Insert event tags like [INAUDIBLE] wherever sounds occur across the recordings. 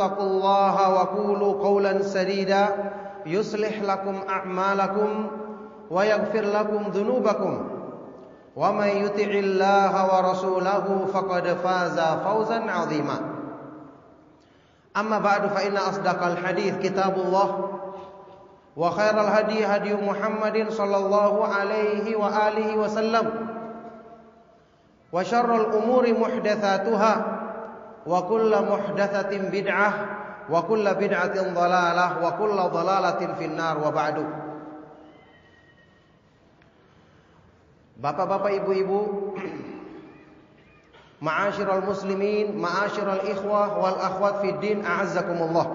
آمنوا اتقوا الله وقولوا قولا سديدا يصلح لكم أعمالكم ويغفر لكم ذنوبكم. ومن يطع الله ورسوله فقد فاز فوزا عظيما. أما بعد فإن أصدق الحديث كتاب الله وخير الهدي هدي محمد صلى الله عليه وآله وسلم وشر الأمور محدثاتها wa kullu muhdatsatin bid'ah wa kullu bid'atin dhalalah wa kullu dhalalatin finnar wa ba'du Bapak-bapak, ibu-ibu, [CLEARS THROAT] ma'asyiral muslimin, ma'asyiral ikhwah wal akhwat fid din, a'azzakumullah.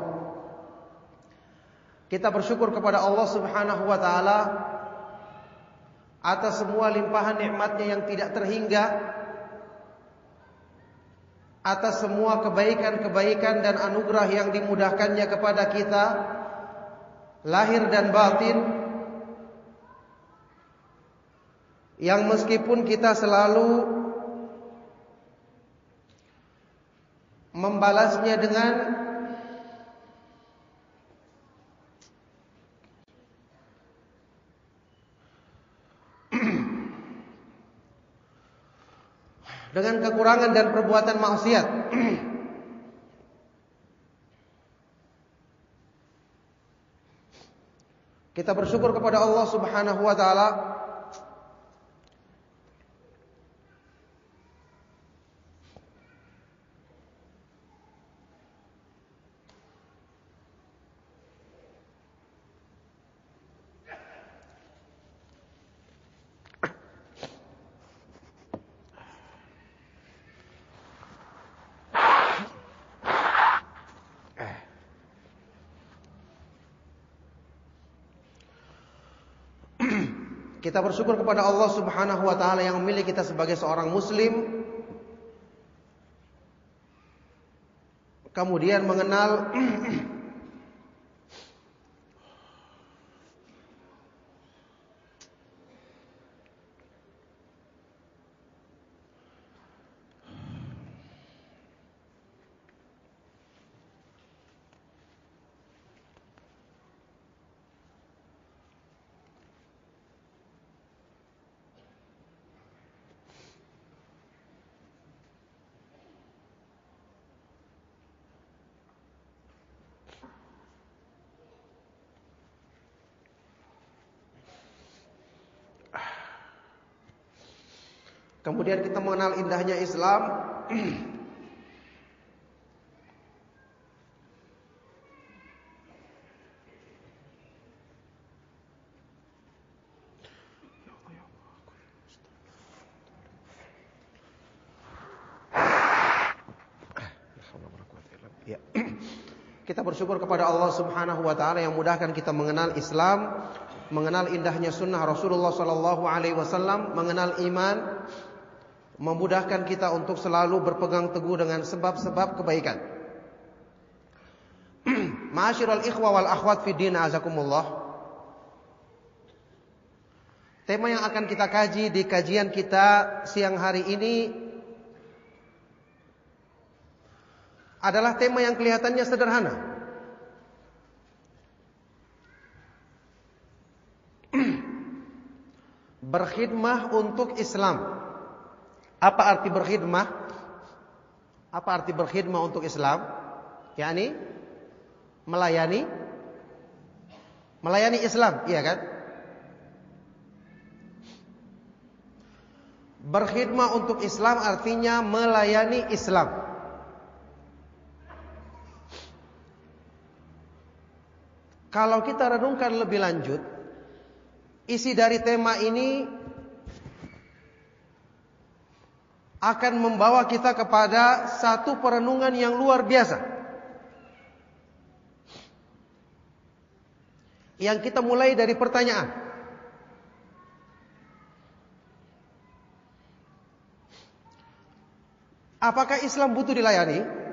Kita bersyukur kepada Allah Subhanahu wa taala atas semua limpahan nikmatnya yang tidak terhingga atas semua kebaikan-kebaikan dan anugerah yang dimudahkannya kepada kita lahir dan batin yang meskipun kita selalu membalasnya dengan dengan kekurangan dan perbuatan maksiat. Kita bersyukur kepada Allah Subhanahu wa taala Kita bersyukur kepada Allah Subhanahu wa taala yang memilih kita sebagai seorang muslim. Kemudian mengenal [CLEARS THROAT] Kemudian kita mengenal indahnya Islam Ya. Kita bersyukur kepada Allah Subhanahu wa taala yang mudahkan kita mengenal Islam, mengenal indahnya sunnah Rasulullah sallallahu alaihi wasallam, mengenal iman, memudahkan kita untuk selalu berpegang teguh dengan sebab-sebab kebaikan. [CLEARS THROAT] Ma'asyiral ikhwa wal akhwat fi din azakumullah. Tema yang akan kita kaji di kajian kita siang hari ini adalah tema yang kelihatannya sederhana. [CLEARS THROAT] berkhidmah untuk Islam. Apa arti berkhidmah? Apa arti berkhidmah untuk Islam? yakni melayani melayani Islam, iya kan? Berkhidmah untuk Islam artinya melayani Islam. Kalau kita renungkan lebih lanjut, isi dari tema ini akan membawa kita kepada satu perenungan yang luar biasa. Yang kita mulai dari pertanyaan. Apakah Islam butuh dilayani?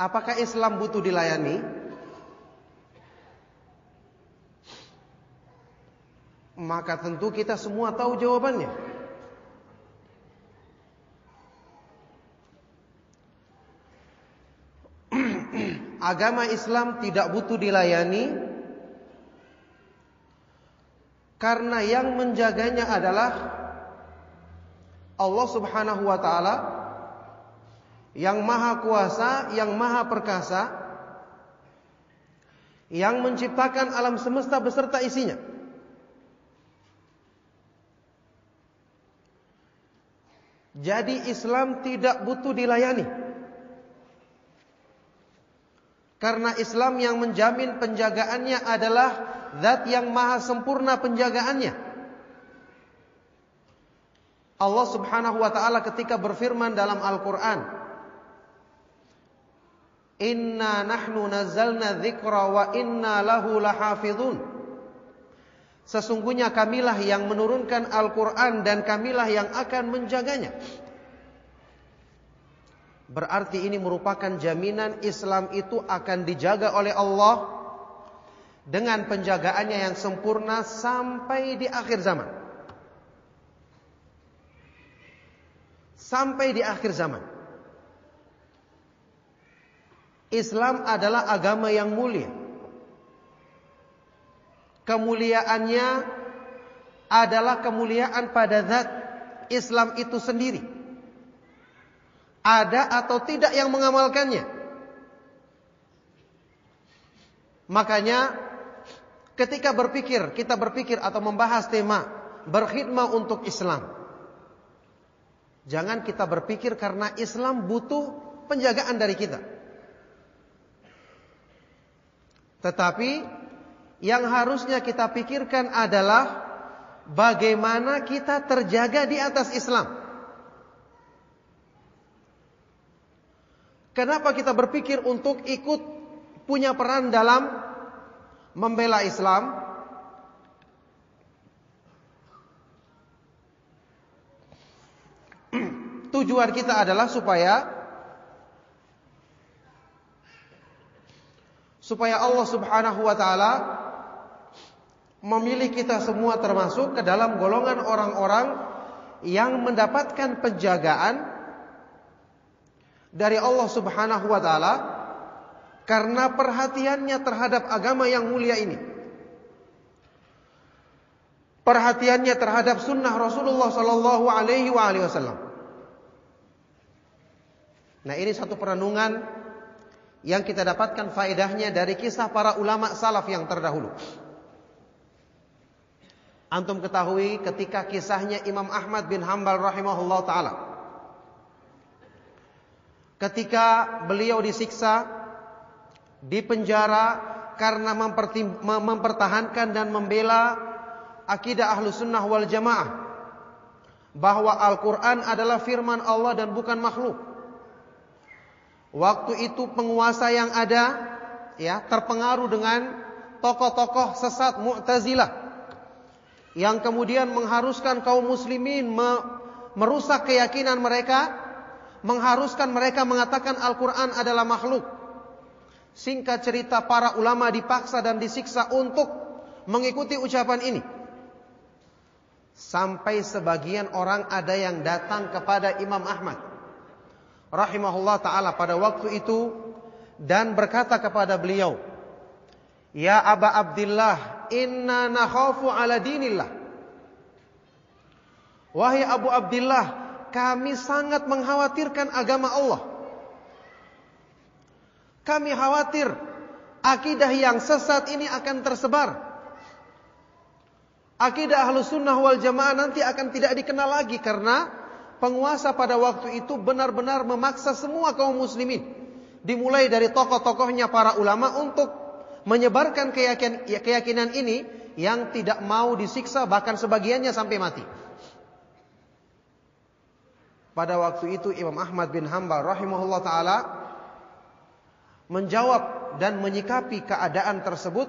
Apakah Islam butuh dilayani? Maka tentu kita semua tahu jawabannya. [CLEARS THROAT] Agama Islam tidak butuh dilayani karena yang menjaganya adalah Allah Subhanahu wa taala yang maha kuasa, yang maha perkasa, yang menciptakan alam semesta beserta isinya. Jadi Islam tidak butuh dilayani. Karena Islam yang menjamin penjagaannya adalah zat yang maha sempurna penjagaannya. Allah Subhanahu wa taala ketika berfirman dalam Al-Qur'an, Inna nahnu nazzalna dzikra wa inna lahu lahafizun. Sesungguhnya kamilah yang menurunkan Al-Quran dan kamilah yang akan menjaganya. Berarti ini merupakan jaminan Islam itu akan dijaga oleh Allah dengan penjagaannya yang sempurna sampai di akhir zaman. Sampai di akhir zaman. Islam adalah agama yang mulia. Kemuliaannya adalah kemuliaan pada zat Islam itu sendiri. Ada atau tidak yang mengamalkannya. Makanya ketika berpikir, kita berpikir atau membahas tema berkhidmah untuk Islam. Jangan kita berpikir karena Islam butuh penjagaan dari kita. Tetapi yang harusnya kita pikirkan adalah bagaimana kita terjaga di atas Islam. Kenapa kita berpikir untuk ikut punya peran dalam membela Islam? [CLEARS THROAT] Tujuan kita adalah supaya supaya Allah Subhanahu wa taala memilih kita semua termasuk ke dalam golongan orang-orang yang mendapatkan penjagaan dari Allah Subhanahu wa taala karena perhatiannya terhadap agama yang mulia ini. Perhatiannya terhadap sunnah Rasulullah sallallahu alaihi wasallam. Nah, ini satu perenungan yang kita dapatkan faedahnya dari kisah para ulama salaf yang terdahulu. Antum ketahui ketika kisahnya Imam Ahmad bin Hambal rahimahullah taala. Ketika beliau disiksa, dipenjara karena mempertahankan dan membela akidah ahlu sunnah wal jamaah. Bahwa Al-Quran adalah firman Allah dan bukan makhluk. Waktu itu penguasa yang ada ya terpengaruh dengan tokoh-tokoh sesat Mu'tazilah yang kemudian mengharuskan kaum muslimin me merusak keyakinan mereka mengharuskan mereka mengatakan Al-Quran adalah makhluk. Singkat cerita para ulama dipaksa dan disiksa untuk mengikuti ucapan ini. Sampai sebagian orang ada yang datang kepada Imam Ahmad. Rahimahullah ta'ala pada waktu itu. Dan berkata kepada beliau. Ya Aba Abdullah, inna nakhafu ala dinillah. Wahai Abu Abdullah, kami sangat mengkhawatirkan agama Allah. Kami khawatir akidah yang sesat ini akan tersebar. Akidah ahlus sunnah wal jamaah nanti akan tidak dikenal lagi karena penguasa pada waktu itu benar-benar memaksa semua kaum muslimin. Dimulai dari tokoh-tokohnya para ulama untuk menyebarkan keyakinan, keyakinan ini yang tidak mau disiksa bahkan sebagiannya sampai mati. Pada waktu itu Imam Ahmad bin Hambal rahimahullah taala menjawab dan menyikapi keadaan tersebut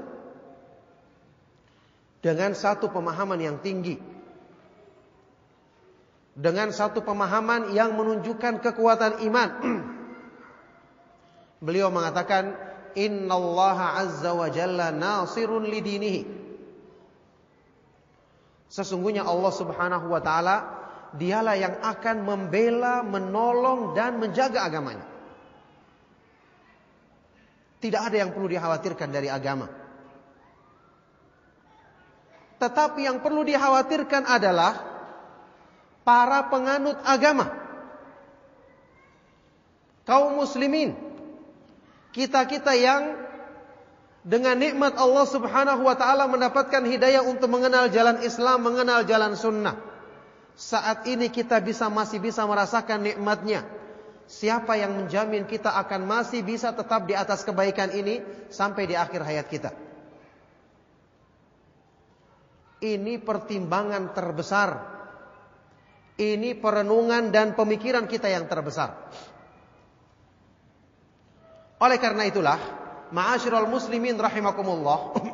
dengan satu pemahaman yang tinggi. Dengan satu pemahaman yang menunjukkan kekuatan iman. [CLEARS THROAT] Beliau mengatakan, Innallaha azza wa jalla nasirun lidinihi. Sesungguhnya Allah subhanahu wa ta'ala, dialah yang akan membela, menolong, dan menjaga agamanya. Tidak ada yang perlu dikhawatirkan dari agama. Tetapi yang perlu dikhawatirkan adalah para penganut agama. Kaum muslimin. Kita-kita yang dengan nikmat Allah subhanahu wa ta'ala mendapatkan hidayah untuk mengenal jalan Islam, mengenal jalan sunnah. Saat ini kita bisa masih bisa merasakan nikmatnya. Siapa yang menjamin kita akan masih bisa tetap di atas kebaikan ini sampai di akhir hayat kita? Ini pertimbangan terbesar. Ini perenungan dan pemikiran kita yang terbesar. Oleh karena itulah, ma'asyiral muslimin rahimakumullah, [CLEARS THROAT]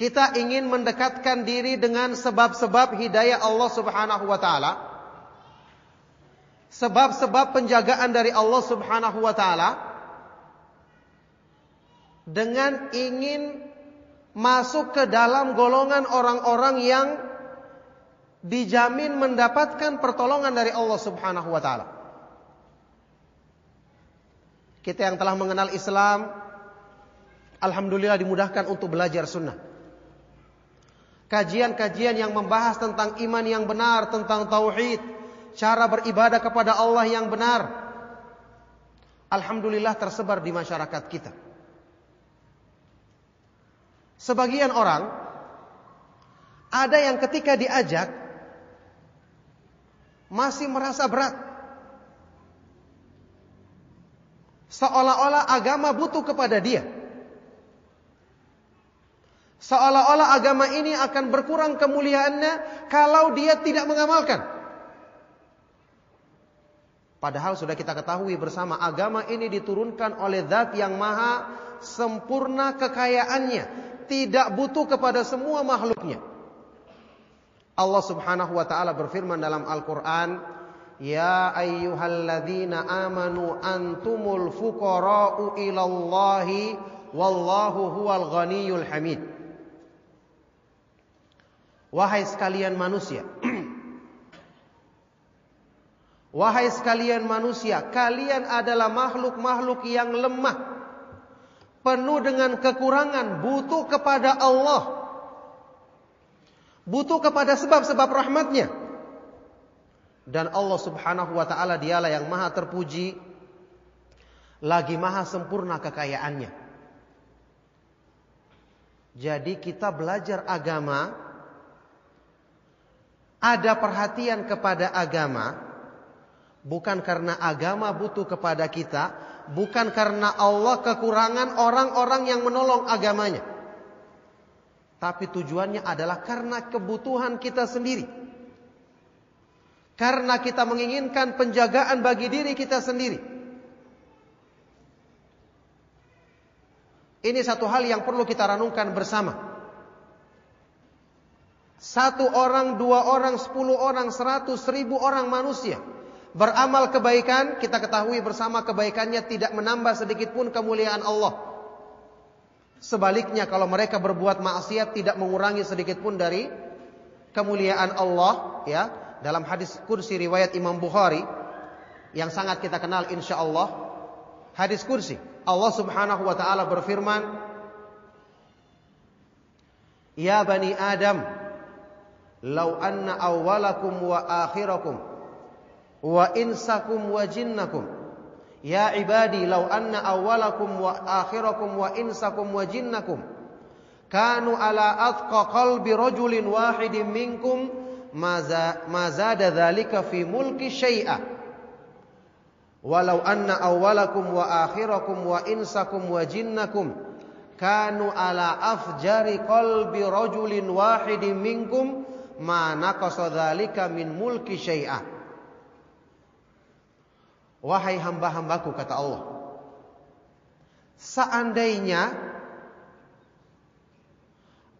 kita ingin mendekatkan diri dengan sebab-sebab hidayah Allah Subhanahu wa taala. Sebab-sebab penjagaan dari Allah Subhanahu wa taala dengan ingin masuk ke dalam golongan orang-orang yang dijamin mendapatkan pertolongan dari Allah Subhanahu wa taala. Kita yang telah mengenal Islam alhamdulillah dimudahkan untuk belajar sunnah. Kajian-kajian yang membahas tentang iman yang benar, tentang tauhid, cara beribadah kepada Allah yang benar. Alhamdulillah tersebar di masyarakat kita. Sebagian orang ada yang ketika diajak masih merasa berat. Seolah-olah agama butuh kepada dia. Seolah-olah agama ini akan berkurang kemuliaannya kalau dia tidak mengamalkan. Padahal sudah kita ketahui bersama agama ini diturunkan oleh zat yang maha sempurna kekayaannya tidak butuh kepada semua makhluknya. Allah Subhanahu wa taala berfirman dalam Al-Qur'an, "Ya ayyuhalladzina amanu antumul fuqara'u ilallahi wallahu huwal ghaniyyul hamid." Wahai sekalian manusia, [CLEARS THROAT] Wahai sekalian manusia, kalian adalah makhluk-makhluk yang lemah penuh dengan kekurangan, butuh kepada Allah. Butuh kepada sebab-sebab rahmatnya. Dan Allah subhanahu wa ta'ala dialah yang maha terpuji. Lagi maha sempurna kekayaannya. Jadi kita belajar agama. Ada perhatian kepada agama. Bukan karena agama butuh kepada kita bukan karena Allah kekurangan orang-orang yang menolong agamanya. Tapi tujuannya adalah karena kebutuhan kita sendiri. Karena kita menginginkan penjagaan bagi diri kita sendiri. Ini satu hal yang perlu kita renungkan bersama. Satu orang, dua orang, sepuluh orang, seratus, seribu orang manusia beramal kebaikan, kita ketahui bersama kebaikannya tidak menambah sedikit pun kemuliaan Allah. Sebaliknya kalau mereka berbuat maksiat tidak mengurangi sedikit pun dari kemuliaan Allah, ya. Dalam hadis kursi riwayat Imam Bukhari yang sangat kita kenal insya Allah, hadis kursi. Allah Subhanahu wa taala berfirman, "Ya bani Adam, law anna awwalakum wa akhirakum wa insakum wa jinnakum Ya ibadi law anna awwalakum wa akhirakum wa insakum wa jinnakum kanu ala atqa qalbi rajulin wahidin minkum ma zada dhalika fi mulki syai'a walau anna awwalakum wa akhirakum wa insakum wa jinnakum kanu ala afjari qalbi rajulin wahidin minkum Wahai hamba-hambaku kata Allah. Seandainya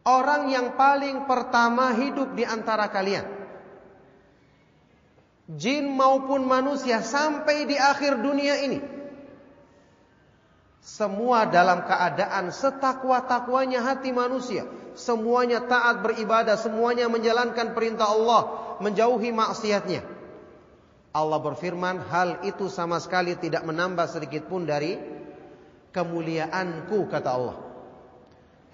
Orang yang paling pertama hidup di antara kalian Jin maupun manusia sampai di akhir dunia ini Semua dalam keadaan setakwa-takwanya hati manusia Semuanya taat beribadah Semuanya menjalankan perintah Allah Menjauhi maksiatnya Allah berfirman, hal itu sama sekali tidak menambah sedikit pun dari kemuliaanku, kata Allah.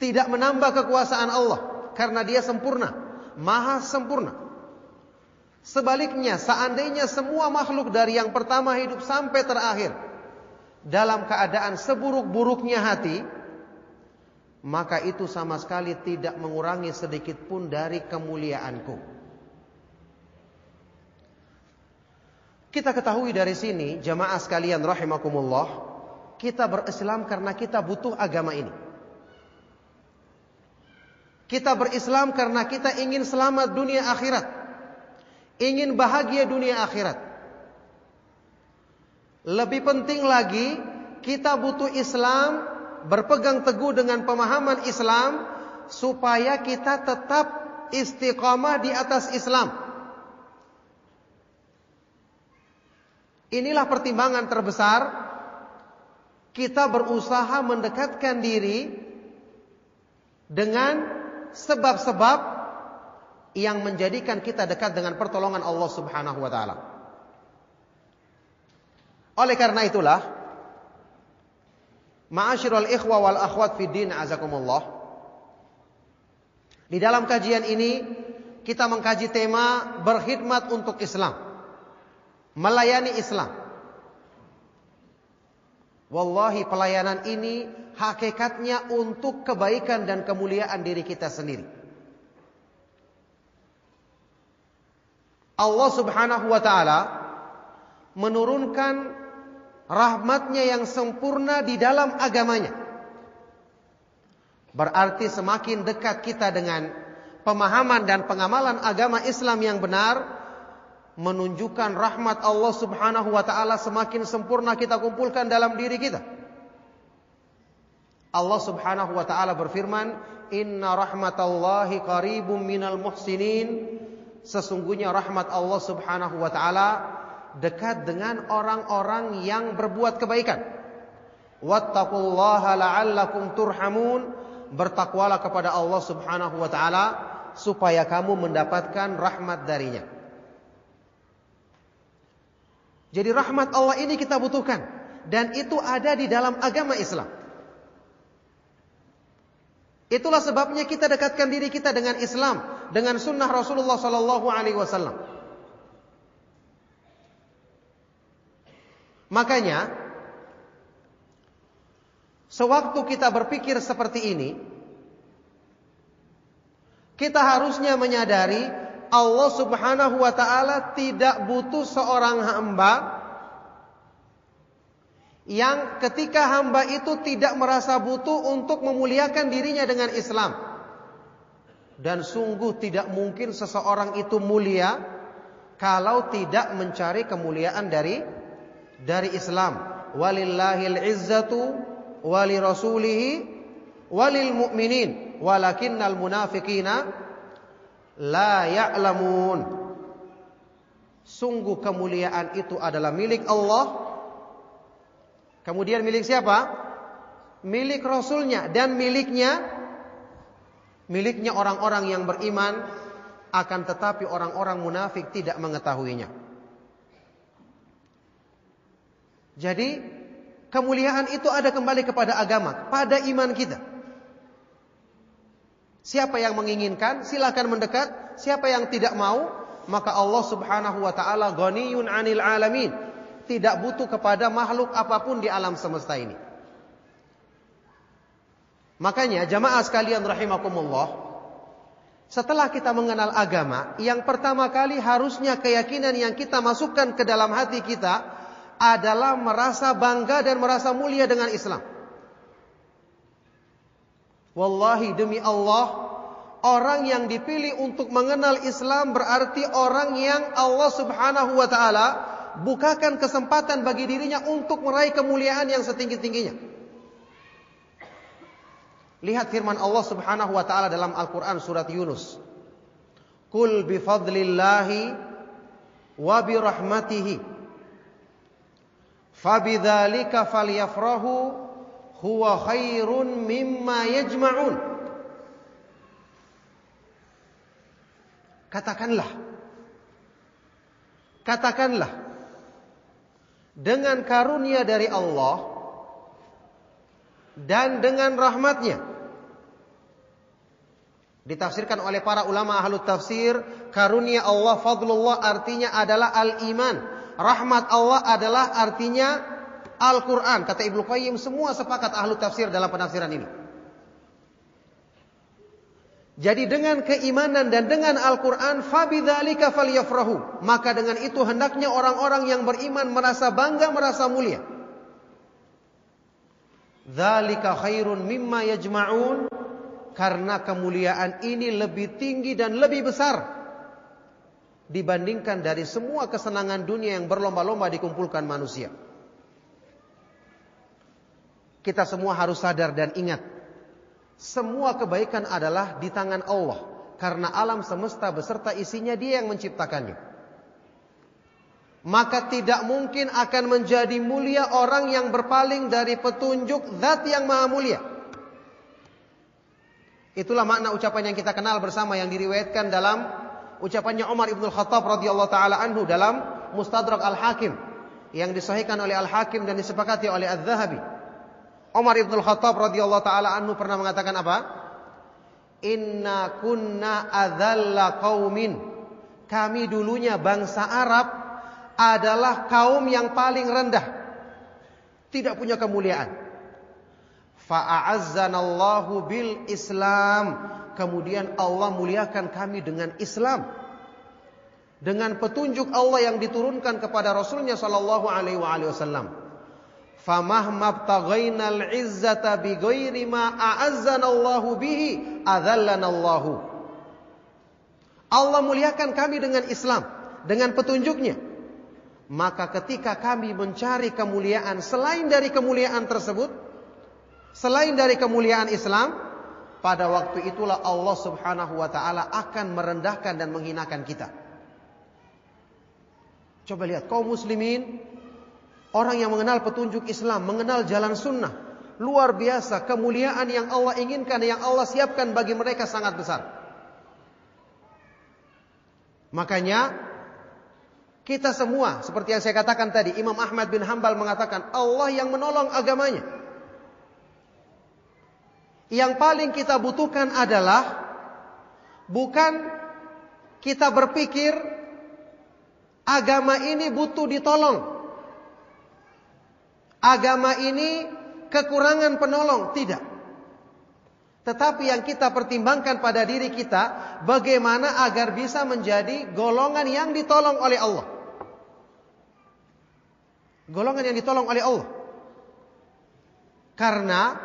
Tidak menambah kekuasaan Allah, karena dia sempurna, maha sempurna. Sebaliknya, seandainya semua makhluk dari yang pertama hidup sampai terakhir, dalam keadaan seburuk-buruknya hati, maka itu sama sekali tidak mengurangi sedikit pun dari kemuliaanku. Kita ketahui dari sini, jamaah sekalian rahimakumullah, kita berislam karena kita butuh agama ini. Kita berislam karena kita ingin selamat dunia akhirat. Ingin bahagia dunia akhirat. Lebih penting lagi, kita butuh Islam, berpegang teguh dengan pemahaman Islam, supaya kita tetap istiqamah di atas Islam. Inilah pertimbangan terbesar kita berusaha mendekatkan diri dengan sebab-sebab yang menjadikan kita dekat dengan pertolongan Allah Subhanahu wa taala. Oleh karena itulah Ma'asyiral ikhwa wal akhwat fi din azakumullah. Di dalam kajian ini kita mengkaji tema berkhidmat untuk Islam melayani Islam. Wallahi pelayanan ini hakikatnya untuk kebaikan dan kemuliaan diri kita sendiri. Allah subhanahu wa ta'ala menurunkan rahmatnya yang sempurna di dalam agamanya. Berarti semakin dekat kita dengan pemahaman dan pengamalan agama Islam yang benar, menunjukkan rahmat Allah Subhanahu wa taala semakin sempurna kita kumpulkan dalam diri kita. Allah Subhanahu wa taala berfirman, "Inna rahmatallahi qaribum minal muhsinin." Sesungguhnya rahmat Allah Subhanahu wa taala dekat dengan orang-orang yang berbuat kebaikan. Wattaqullaha la'allakum turhamun. Bertakwalah kepada Allah Subhanahu wa taala supaya kamu mendapatkan rahmat darinya. Jadi rahmat Allah ini kita butuhkan dan itu ada di dalam agama Islam. Itulah sebabnya kita dekatkan diri kita dengan Islam, dengan sunnah Rasulullah Sallallahu Alaihi Wasallam. Makanya, sewaktu kita berpikir seperti ini, kita harusnya menyadari Allah Subhanahu wa taala tidak butuh seorang hamba yang ketika hamba itu tidak merasa butuh untuk memuliakan dirinya dengan Islam. Dan sungguh tidak mungkin seseorang itu mulia kalau tidak mencari kemuliaan dari dari Islam. Walillahil izzatu wali rasulihi walil mu'minin walakinnal munafiqina la ya'lamun. Sungguh kemuliaan itu adalah milik Allah. Kemudian milik siapa? Milik Rasulnya dan miliknya miliknya orang-orang yang beriman akan tetapi orang-orang munafik tidak mengetahuinya. Jadi kemuliaan itu ada kembali kepada agama, pada iman kita. Siapa yang menginginkan silakan mendekat, siapa yang tidak mau maka Allah Subhanahu wa taala ghaniyun 'anil alamin, tidak butuh kepada makhluk apa pun di alam semesta ini. Makanya jamaah sekalian rahimakumullah, setelah kita mengenal agama, yang pertama kali harusnya keyakinan yang kita masukkan ke dalam hati kita adalah merasa bangga dan merasa mulia dengan Islam. Wallahi demi Allah, orang yang dipilih untuk mengenal Islam berarti orang yang Allah Subhanahu wa taala bukakan kesempatan bagi dirinya untuk meraih kemuliaan yang setinggi-tingginya. Lihat firman Allah Subhanahu wa taala dalam Al-Qur'an surat Yunus. Kul bi fadlillahi wa bi rahmatihi fabidzalika falyafrahu huwa khairun mimma yajma'un. Katakanlah. Katakanlah. Dengan karunia dari Allah. Dan dengan rahmatnya. Ditafsirkan oleh para ulama ahlu tafsir. Karunia Allah, fadlullah artinya adalah al-iman. Rahmat Allah adalah artinya Al-Quran. Kata Ibnu Qayyim semua sepakat ahlu tafsir dalam penafsiran ini. Jadi dengan keimanan dan dengan Al-Quran. Maka dengan itu hendaknya orang-orang yang beriman merasa bangga, merasa mulia. Dzalika khairun mimma yajma'un. Karena kemuliaan ini lebih tinggi dan lebih besar dibandingkan dari semua kesenangan dunia yang berlomba-lomba dikumpulkan manusia. Kita semua harus sadar dan ingat semua kebaikan adalah di tangan Allah. Karena alam semesta beserta isinya dia yang menciptakannya. Maka tidak mungkin akan menjadi mulia orang yang berpaling dari petunjuk zat yang maha mulia. Itulah makna ucapan yang kita kenal bersama yang diriwayatkan dalam ucapannya Umar Ibn Khattab radhiyallahu taala anhu dalam Mustadrak Al-Hakim yang disahihkan oleh Al-Hakim dan disepakati oleh Az-Zahabi. Umar Ibn Khattab radhiyallahu taala anhu pernah mengatakan apa? Inna kunna adzalla qaumin. Kami dulunya bangsa Arab adalah kaum yang paling rendah. Tidak punya kemuliaan. Fa'azzanallahu bil Islam. Kemudian Allah muliakan kami dengan Islam. Dengan petunjuk Allah yang diturunkan kepada Rasulnya sallallahu alaihi wasallam. Famahma btaghainal izzata bighairi ma a'azzana Allahu bihi adzallana Allahu. Allah muliakan kami dengan Islam, dengan petunjuknya. Maka ketika kami mencari kemuliaan selain dari kemuliaan tersebut, selain dari kemuliaan Islam, pada waktu itulah Allah Subhanahu wa taala akan merendahkan dan menghinakan kita. Coba lihat kaum muslimin Orang yang mengenal petunjuk Islam, mengenal jalan sunnah. Luar biasa kemuliaan yang Allah inginkan, yang Allah siapkan bagi mereka sangat besar. Makanya kita semua seperti yang saya katakan tadi, Imam Ahmad bin Hambal mengatakan Allah yang menolong agamanya. Yang paling kita butuhkan adalah bukan kita berpikir agama ini butuh ditolong agama ini kekurangan penolong, tidak. Tetapi yang kita pertimbangkan pada diri kita, bagaimana agar bisa menjadi golongan yang ditolong oleh Allah. Golongan yang ditolong oleh Allah. Karena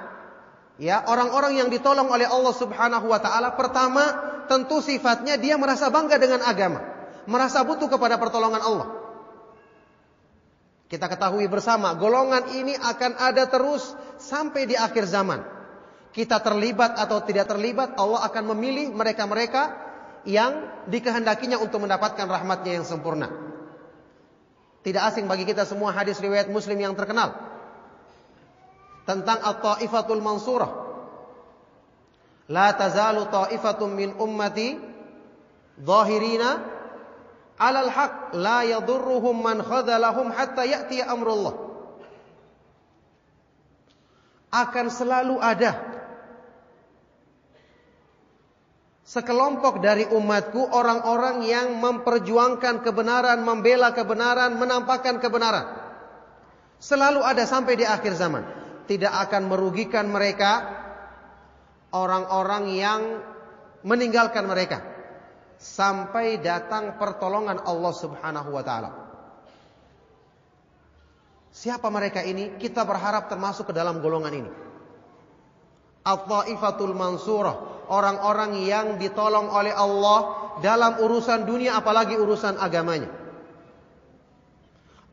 ya orang-orang yang ditolong oleh Allah Subhanahu wa taala pertama tentu sifatnya dia merasa bangga dengan agama, merasa butuh kepada pertolongan Allah. Kita ketahui bersama, golongan ini akan ada terus sampai di akhir zaman. Kita terlibat atau tidak terlibat, Allah akan memilih mereka-mereka yang dikehendakinya untuk mendapatkan rahmatnya yang sempurna. Tidak asing bagi kita semua hadis riwayat Muslim yang terkenal tentang at-taifatul mansurah. La tazalu taifatun min ummati zahirina 'alal haq la yadurruhum man khadalahum hatta ya'ti amrullah. Akan selalu ada sekelompok dari umatku orang-orang yang memperjuangkan kebenaran, membela kebenaran, menampakkan kebenaran. Selalu ada sampai di akhir zaman. Tidak akan merugikan mereka orang-orang yang meninggalkan mereka sampai datang pertolongan Allah Subhanahu wa taala. Siapa mereka ini? Kita berharap termasuk ke dalam golongan ini. At-Taifatul Mansurah orang-orang yang ditolong oleh Allah dalam urusan dunia apalagi urusan agamanya.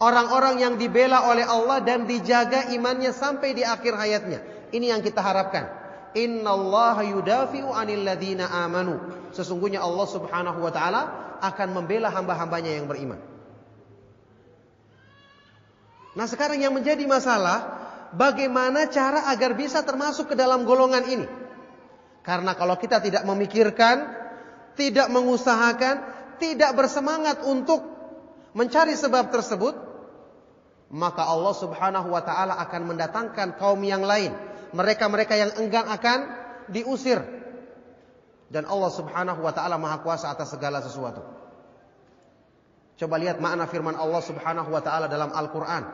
Orang-orang yang dibela oleh Allah dan dijaga imannya sampai di akhir hayatnya. Ini yang kita harapkan. Innallaha yudafi'u 'anil ladzina amanu. Sesungguhnya Allah Subhanahu wa taala akan membela hamba-hambanya yang beriman. Nah, sekarang yang menjadi masalah bagaimana cara agar bisa termasuk ke dalam golongan ini? Karena kalau kita tidak memikirkan, tidak mengusahakan, tidak bersemangat untuk mencari sebab tersebut, maka Allah Subhanahu wa taala akan mendatangkan kaum yang lain. Mereka-mereka yang enggan akan diusir. Dan Allah Subhanahu wa taala Maha Kuasa atas segala sesuatu. Coba lihat makna firman Allah Subhanahu wa taala dalam Al-Qur'an.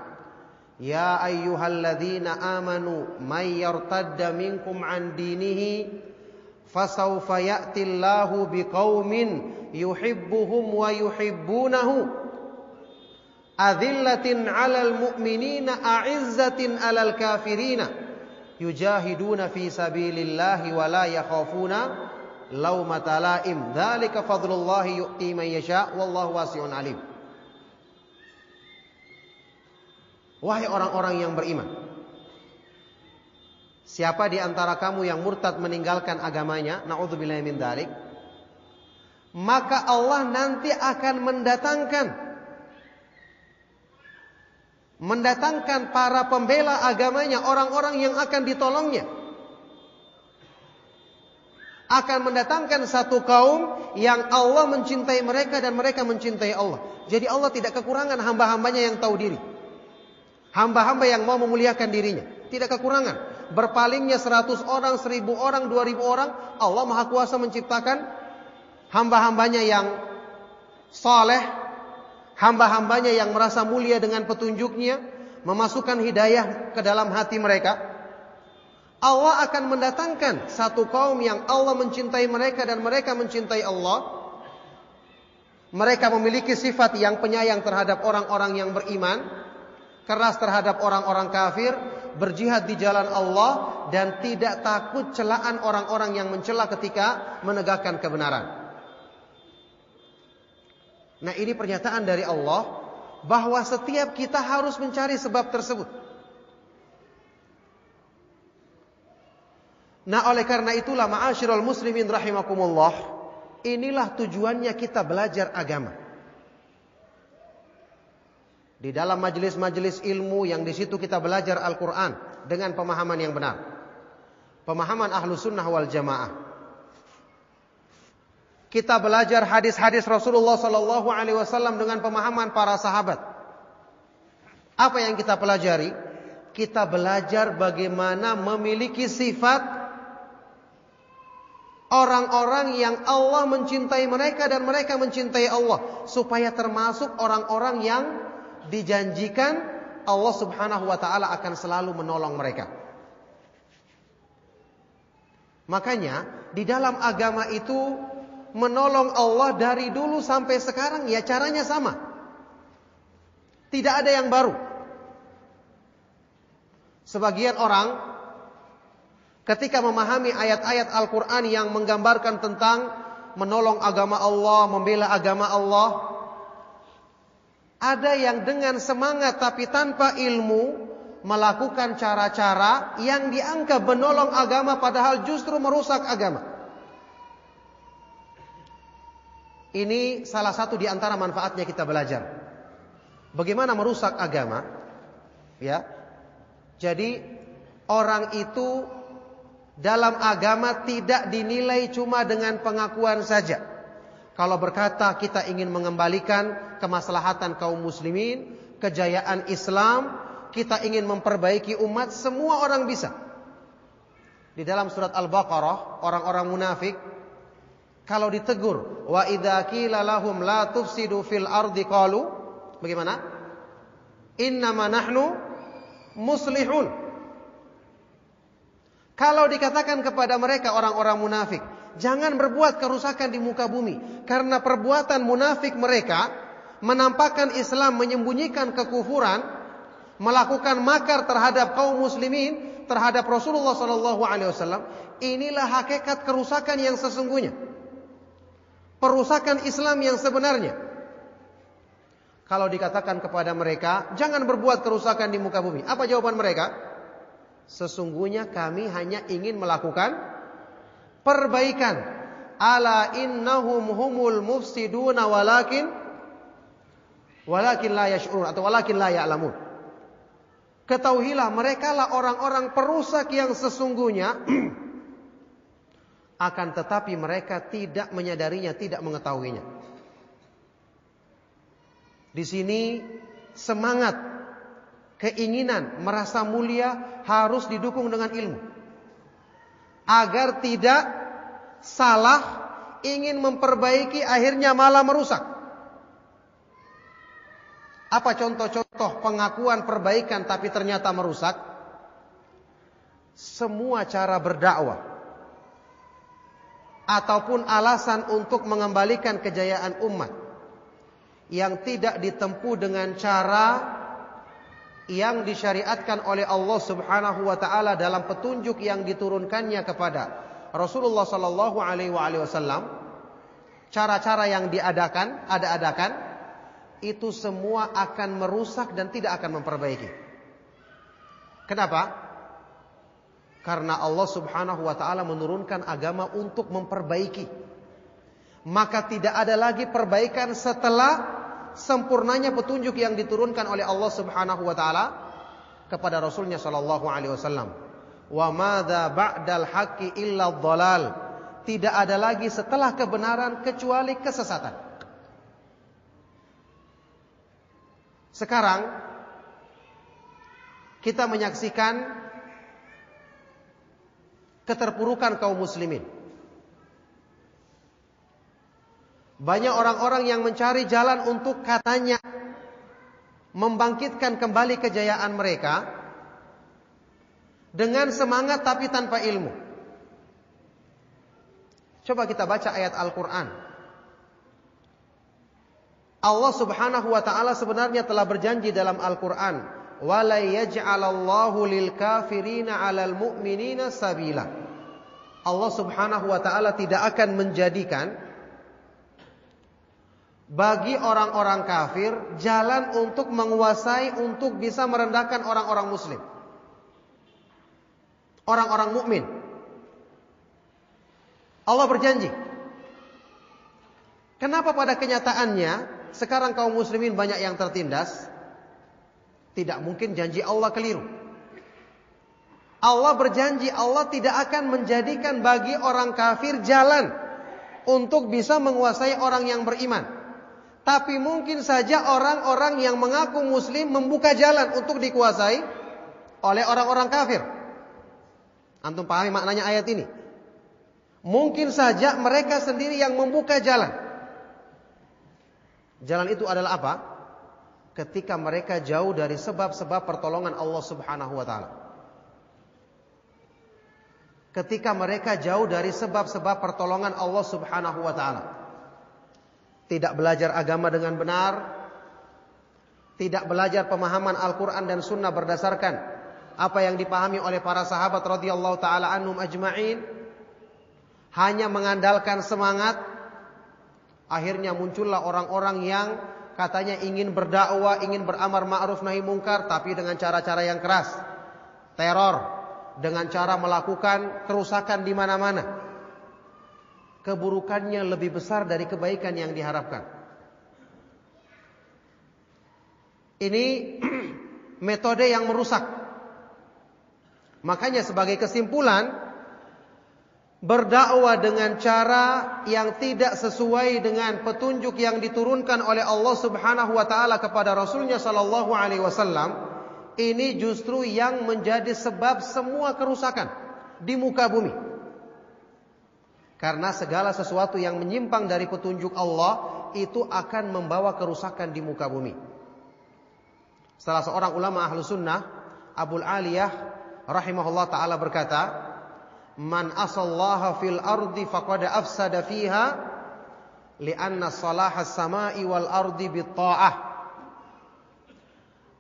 Ya ayyuhalladzina amanu may yartadda minkum an dinihi fasawfa ya'ti Allahu biqaumin yuhibbuhum wa yuhibbunahu adillatin 'alal mu'minina a'izzatin 'alal kafirina yujahiduna fi sabilillahi wa la yakhafuna laumata laim dzalika fadlullahi yu'ti man yasha wallahu wasi'un alim. Wahai orang-orang yang beriman Siapa di antara kamu yang murtad meninggalkan agamanya, naudzubillahi min dzalik, maka Allah nanti akan mendatangkan mendatangkan para pembela agamanya, orang-orang yang akan ditolongnya. Akan mendatangkan satu kaum yang Allah mencintai mereka dan mereka mencintai Allah. Jadi Allah tidak kekurangan hamba-hambanya yang tahu diri. Hamba-hamba yang mau memuliakan dirinya. Tidak kekurangan berpalingnya 100 orang, 1000 orang, 2000 orang, Allah Maha Kuasa menciptakan hamba-hambanya yang saleh, hamba-hambanya yang merasa mulia dengan petunjuknya, memasukkan hidayah ke dalam hati mereka. Allah akan mendatangkan satu kaum yang Allah mencintai mereka dan mereka mencintai Allah. Mereka memiliki sifat yang penyayang terhadap orang-orang yang beriman, keras terhadap orang-orang kafir, berjihad di jalan Allah dan tidak takut celaan orang-orang yang mencela ketika menegakkan kebenaran. Nah, ini pernyataan dari Allah bahwa setiap kita harus mencari sebab tersebut. Nah, oleh karena itulah ma'asyiral muslimin rahimakumullah, inilah tujuannya kita belajar agama. Di dalam majelis-majelis ilmu yang di situ kita belajar Al-Quran dengan pemahaman yang benar. Pemahaman ahlu sunnah wal jamaah. Kita belajar hadis-hadis Rasulullah Sallallahu Alaihi Wasallam dengan pemahaman para sahabat. Apa yang kita pelajari? Kita belajar bagaimana memiliki sifat orang-orang yang Allah mencintai mereka dan mereka mencintai Allah supaya termasuk orang-orang yang dijanjikan Allah Subhanahu wa taala akan selalu menolong mereka. Makanya di dalam agama itu menolong Allah dari dulu sampai sekarang ya caranya sama. Tidak ada yang baru. Sebagian orang ketika memahami ayat-ayat Al-Qur'an yang menggambarkan tentang menolong agama Allah, membela agama Allah, ada yang dengan semangat tapi tanpa ilmu melakukan cara-cara yang dianggap menolong agama padahal justru merusak agama. Ini salah satu di antara manfaatnya kita belajar. Bagaimana merusak agama? Ya. Jadi orang itu dalam agama tidak dinilai cuma dengan pengakuan saja. Kalau berkata kita ingin mengembalikan kemaslahatan kaum muslimin, kejayaan Islam, kita ingin memperbaiki umat, semua orang bisa. Di dalam surat Al-Baqarah, orang-orang munafik kalau ditegur, wa idza qila lahum la tufsidu fil ardi qalu, bagaimana? Innama nahnu muslihun. Kalau dikatakan kepada mereka orang-orang munafik, jangan berbuat kerusakan di muka bumi karena perbuatan munafik mereka menampakkan Islam menyembunyikan kekufuran, melakukan makar terhadap kaum muslimin, terhadap Rasulullah wasallam, inilah hakikat kerusakan yang sesungguhnya. Perusakan Islam yang sebenarnya. Kalau dikatakan kepada mereka, jangan berbuat kerusakan di muka bumi. Apa jawaban mereka? Sesungguhnya kami hanya ingin melakukan perbaikan. Ala innahum humul mufsiduna walakin walakin la yash'urun atau walakin la ya'lamun. Ketahuilah mereka lah orang-orang perusak yang sesungguhnya [CLEARS THROAT] akan tetapi mereka tidak menyadarinya, tidak mengetahuinya. Di sini semangat, keinginan merasa mulia harus didukung dengan ilmu agar tidak salah ingin memperbaiki akhirnya malah merusak. Apa contoh-contoh pengakuan perbaikan tapi ternyata merusak? Semua cara berdakwah ataupun alasan untuk mengembalikan kejayaan umat yang tidak ditempuh dengan cara yang disyariatkan oleh Allah Subhanahu wa taala dalam petunjuk yang diturunkannya kepada Rasulullah sallallahu alaihi wasallam cara-cara yang diadakan ada-adakan itu semua akan merusak dan tidak akan memperbaiki. Kenapa? Karena Allah Subhanahu wa taala menurunkan agama untuk memperbaiki. Maka tidak ada lagi perbaikan setelah sempurnanya petunjuk yang diturunkan oleh Allah Subhanahu wa taala kepada Rasulnya sallallahu alaihi wasallam. Wa madza ba'dal haqqi illa dhalal. Tidak ada lagi setelah kebenaran kecuali kesesatan. Sekarang kita menyaksikan keterpurukan kaum muslimin. Banyak orang-orang yang mencari jalan untuk katanya membangkitkan kembali kejayaan mereka dengan semangat tapi tanpa ilmu. Coba kita baca ayat Al-Qur'an. Allah Subhanahu wa taala sebenarnya telah berjanji dalam Al-Qur'an, "Wa la yaj'alallahu lil kafirina 'alal mu'minina sabila." Allah Subhanahu wa taala tidak akan menjadikan bagi orang-orang kafir jalan untuk menguasai untuk bisa merendahkan orang-orang muslim. Orang-orang mukmin. Allah berjanji. Kenapa pada kenyataannya sekarang kaum muslimin banyak yang tertindas? Tidak mungkin janji Allah keliru. Allah berjanji Allah tidak akan menjadikan bagi orang kafir jalan untuk bisa menguasai orang yang beriman. Tapi mungkin saja orang-orang yang mengaku muslim membuka jalan untuk dikuasai oleh orang-orang kafir. Antum pahami maknanya ayat ini? Mungkin saja mereka sendiri yang membuka jalan. Jalan itu adalah apa? Ketika mereka jauh dari sebab-sebab pertolongan Allah Subhanahu wa taala. Ketika mereka jauh dari sebab-sebab pertolongan Allah Subhanahu wa taala. Tidak belajar agama dengan benar, tidak belajar pemahaman Al-Quran dan Sunnah berdasarkan apa yang dipahami oleh para sahabat radhiyallahu taala anhum ajma'in, hanya mengandalkan semangat, akhirnya muncullah orang-orang yang katanya ingin berdakwah, ingin beramar ma'ruf nahi mungkar, tapi dengan cara-cara yang keras, teror, dengan cara melakukan kerusakan di mana-mana keburukannya lebih besar dari kebaikan yang diharapkan. Ini [CLEARS THROAT] metode yang merusak. Makanya sebagai kesimpulan berdakwah dengan cara yang tidak sesuai dengan petunjuk yang diturunkan oleh Allah Subhanahu wa taala kepada Rasulnya sallallahu alaihi wasallam ini justru yang menjadi sebab semua kerusakan di muka bumi. Karena segala sesuatu yang menyimpang dari petunjuk Allah itu akan membawa kerusakan di muka bumi. Salah seorang ulama ahlu sunnah, Abul Aliyah rahimahullah ta'ala berkata, man asallaha fil ardi faqad afsada fiha li'anna salaha samai wal ardi bitta'ah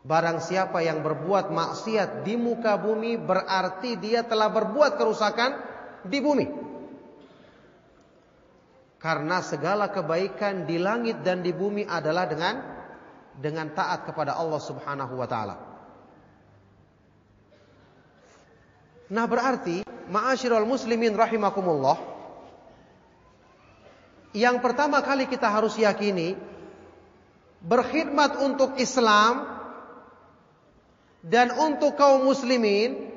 Barang siapa yang berbuat maksiat di muka bumi berarti dia telah berbuat kerusakan di bumi. Karena segala kebaikan di langit dan di bumi adalah dengan dengan taat kepada Allah Subhanahu wa taala. Nah, berarti Ma'asyiral muslimin rahimakumullah. Yang pertama kali kita harus yakini berkhidmat untuk Islam dan untuk kaum muslimin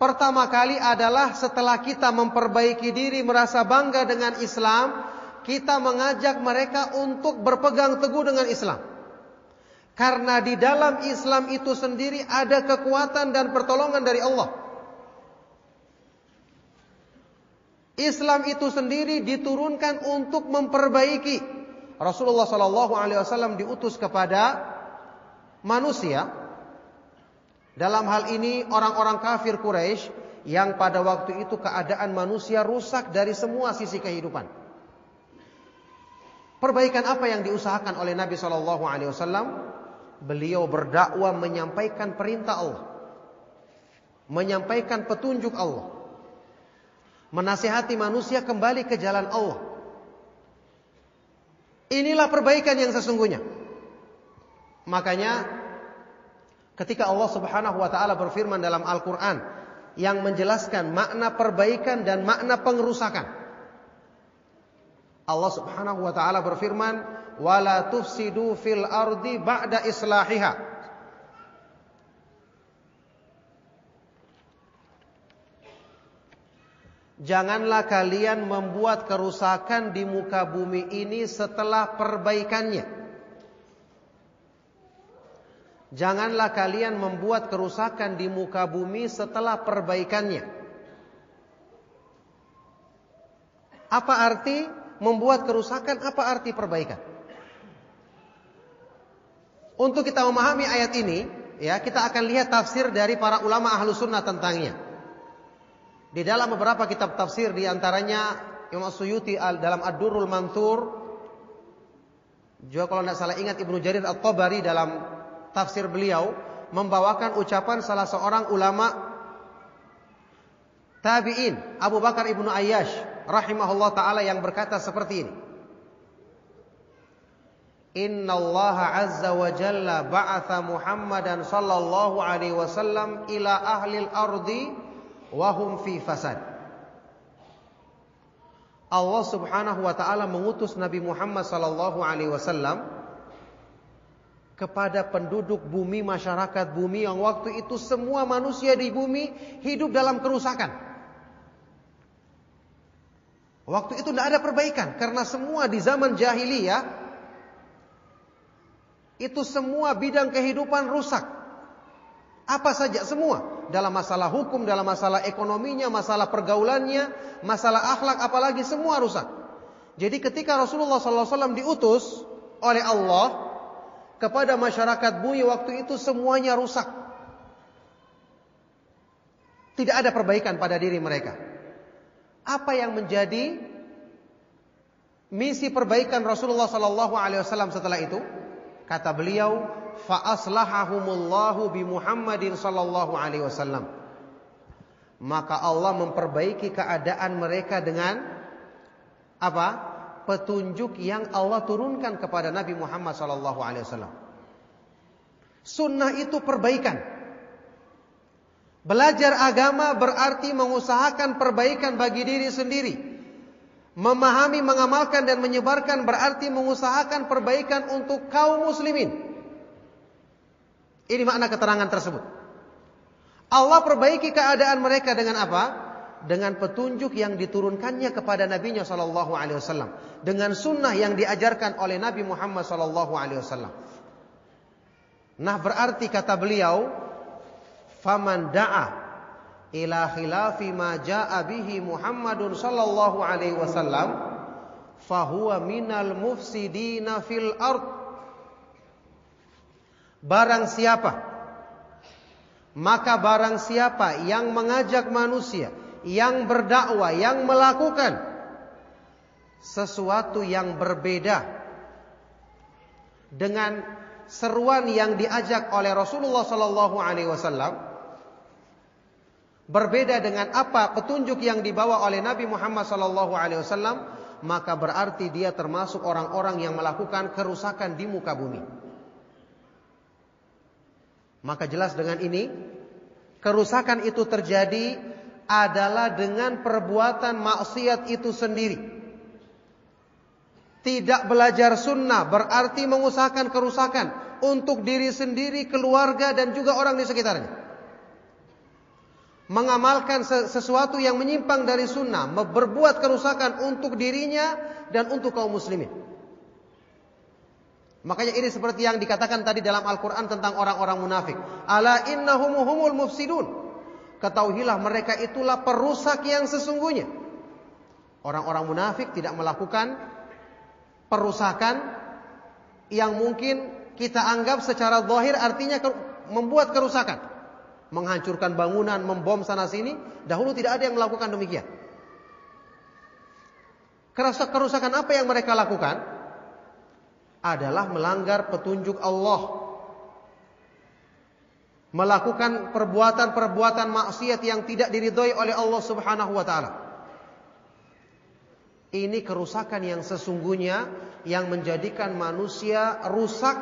pertama kali adalah setelah kita memperbaiki diri merasa bangga dengan Islam, kita mengajak mereka untuk berpegang teguh dengan Islam. Karena di dalam Islam itu sendiri ada kekuatan dan pertolongan dari Allah. Islam itu sendiri diturunkan untuk memperbaiki. Rasulullah Shallallahu Alaihi Wasallam diutus kepada manusia. Dalam hal ini orang-orang kafir Quraisy yang pada waktu itu keadaan manusia rusak dari semua sisi kehidupan. Perbaikan apa yang diusahakan oleh Nabi Shallallahu Alaihi Wasallam? Beliau berdakwah menyampaikan perintah Allah, menyampaikan petunjuk Allah menasihati manusia kembali ke jalan Allah. Inilah perbaikan yang sesungguhnya. Makanya ketika Allah Subhanahu wa taala berfirman dalam Al-Qur'an yang menjelaskan makna perbaikan dan makna pengerusakan. Allah Subhanahu wa taala berfirman, "Wala tufsidu fil ardi ba'da islahiha." Janganlah kalian membuat kerusakan di muka bumi ini setelah perbaikannya. Janganlah kalian membuat kerusakan di muka bumi setelah perbaikannya. Apa arti membuat kerusakan? Apa arti perbaikan? Untuk kita memahami ayat ini, ya kita akan lihat tafsir dari para ulama ahlu sunnah tentangnya. Di dalam beberapa kitab tafsir di antaranya Imam Suyuti dalam Ad-Durrul Manthur. Juga kalau tidak salah ingat Ibnu Jarir At-Tabari dalam tafsir beliau membawakan ucapan salah seorang ulama tabi'in Abu Bakar Ibnu Ayyash rahimahullah taala yang berkata seperti ini. Inna Allah azza wa jalla ba'atha Muhammadan sallallahu alaihi wasallam ila ahli al-ardi wahum fi fasad. Allah Subhanahu wa taala mengutus Nabi Muhammad sallallahu alaihi wasallam kepada penduduk bumi, masyarakat bumi yang waktu itu semua manusia di bumi hidup dalam kerusakan. Waktu itu tidak ada perbaikan karena semua di zaman jahiliyah itu semua bidang kehidupan rusak. Apa saja semua dalam masalah hukum, dalam masalah ekonominya, masalah pergaulannya, masalah akhlak, apalagi semua rusak. Jadi ketika Rasulullah SAW diutus oleh Allah kepada masyarakat bumi waktu itu semuanya rusak. Tidak ada perbaikan pada diri mereka. Apa yang menjadi misi perbaikan Rasulullah SAW setelah itu? Kata beliau, fa aslahahumullahu bi Muhammadin sallallahu alaihi wasallam. Maka Allah memperbaiki keadaan mereka dengan apa? Petunjuk yang Allah turunkan kepada Nabi Muhammad sallallahu alaihi wasallam. Sunnah itu perbaikan. Belajar agama berarti mengusahakan perbaikan bagi diri sendiri. Memahami, mengamalkan dan menyebarkan berarti mengusahakan perbaikan untuk kaum muslimin. Ini makna keterangan tersebut. Allah perbaiki keadaan mereka dengan apa? Dengan petunjuk yang diturunkannya kepada Nabi-Nya Shallallahu Alaihi Wasallam, dengan sunnah yang diajarkan oleh Nabi Muhammad Shallallahu Alaihi Wasallam. Nah berarti kata beliau, faman da'a ila khilafi ma ja'a bihi Muhammadun sallallahu alaihi wasallam fahuwa minal mufsidina fil ard. Barang siapa maka barang siapa yang mengajak manusia yang berdakwah yang melakukan sesuatu yang berbeda dengan seruan yang diajak oleh Rasulullah sallallahu alaihi wasallam berbeda dengan apa petunjuk yang dibawa oleh Nabi Muhammad sallallahu alaihi wasallam maka berarti dia termasuk orang-orang yang melakukan kerusakan di muka bumi. Maka jelas dengan ini kerusakan itu terjadi adalah dengan perbuatan maksiat itu sendiri. Tidak belajar sunnah berarti mengusahakan kerusakan untuk diri sendiri, keluarga dan juga orang di sekitarnya mengamalkan sesuatu yang menyimpang dari sunnah, berbuat kerusakan untuk dirinya dan untuk kaum muslimin. Makanya ini seperti yang dikatakan tadi dalam Al-Quran tentang orang-orang munafik. Ala innahum humul mufsidun. Ketahuilah mereka itulah perusak yang sesungguhnya. Orang-orang munafik tidak melakukan perusakan yang mungkin kita anggap secara zahir artinya membuat kerusakan menghancurkan bangunan, membom sana sini, dahulu tidak ada yang melakukan demikian. Kerusakan apa yang mereka lakukan? Adalah melanggar petunjuk Allah. Melakukan perbuatan-perbuatan maksiat yang tidak diridhoi oleh Allah Subhanahu wa taala. Ini kerusakan yang sesungguhnya yang menjadikan manusia rusak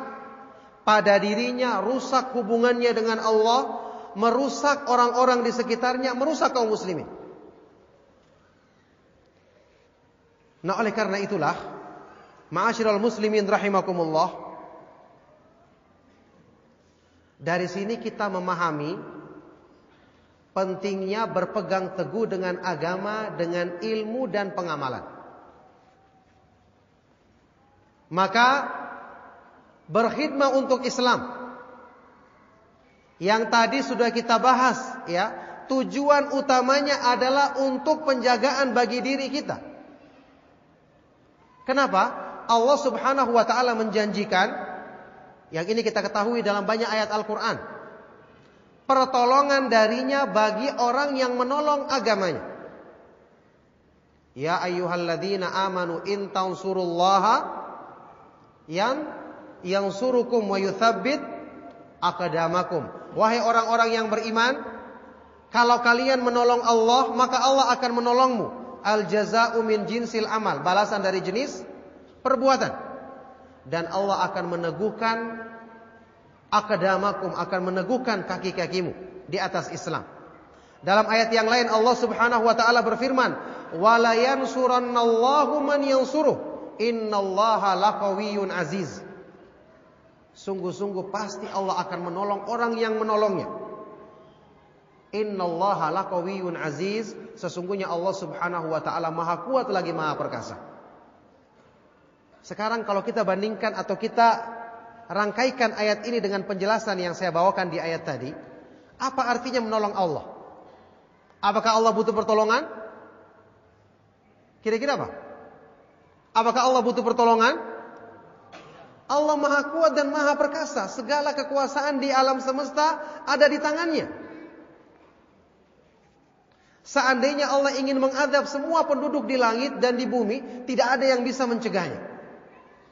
pada dirinya, rusak hubungannya dengan Allah, merusak orang-orang di sekitarnya, merusak kaum muslimin. Nah, oleh karena itulah, ma'asyiral muslimin rahimakumullah, dari sini kita memahami pentingnya berpegang teguh dengan agama, dengan ilmu dan pengamalan. Maka berkhidmat untuk Islam yang tadi sudah kita bahas ya, tujuan utamanya adalah untuk penjagaan bagi diri kita. Kenapa? Allah Subhanahu wa taala menjanjikan yang ini kita ketahui dalam banyak ayat Al-Qur'an. Pertolongan darinya bagi orang yang menolong agamanya. Ya ayyuhalladzina amanu in tansurullaha yang yang surukum wa yuthabbit akadamakum. Wahai orang-orang yang beriman, kalau kalian menolong Allah, maka Allah akan menolongmu. Al jaza'u min jinsil amal, balasan dari jenis perbuatan. Dan Allah akan meneguhkan akadamakum, akan meneguhkan kaki-kakimu di atas Islam. Dalam ayat yang lain Allah Subhanahu wa taala berfirman, "Wala yansurannallahu man yansuruh, innallaha laqawiyyun aziz." Sungguh-sungguh pasti Allah akan menolong orang yang menolongnya. Innallaha laqawiyyun aziz. Sesungguhnya Allah Subhanahu wa taala Maha kuat lagi Maha perkasa. Sekarang kalau kita bandingkan atau kita rangkaikan ayat ini dengan penjelasan yang saya bawakan di ayat tadi, apa artinya menolong Allah? Apakah Allah butuh pertolongan? Kira-kira apa? Apakah Allah butuh pertolongan? Allah maha kuat dan maha perkasa. Segala kekuasaan di alam semesta ada di tangannya. Seandainya Allah ingin mengadab semua penduduk di langit dan di bumi, tidak ada yang bisa mencegahnya.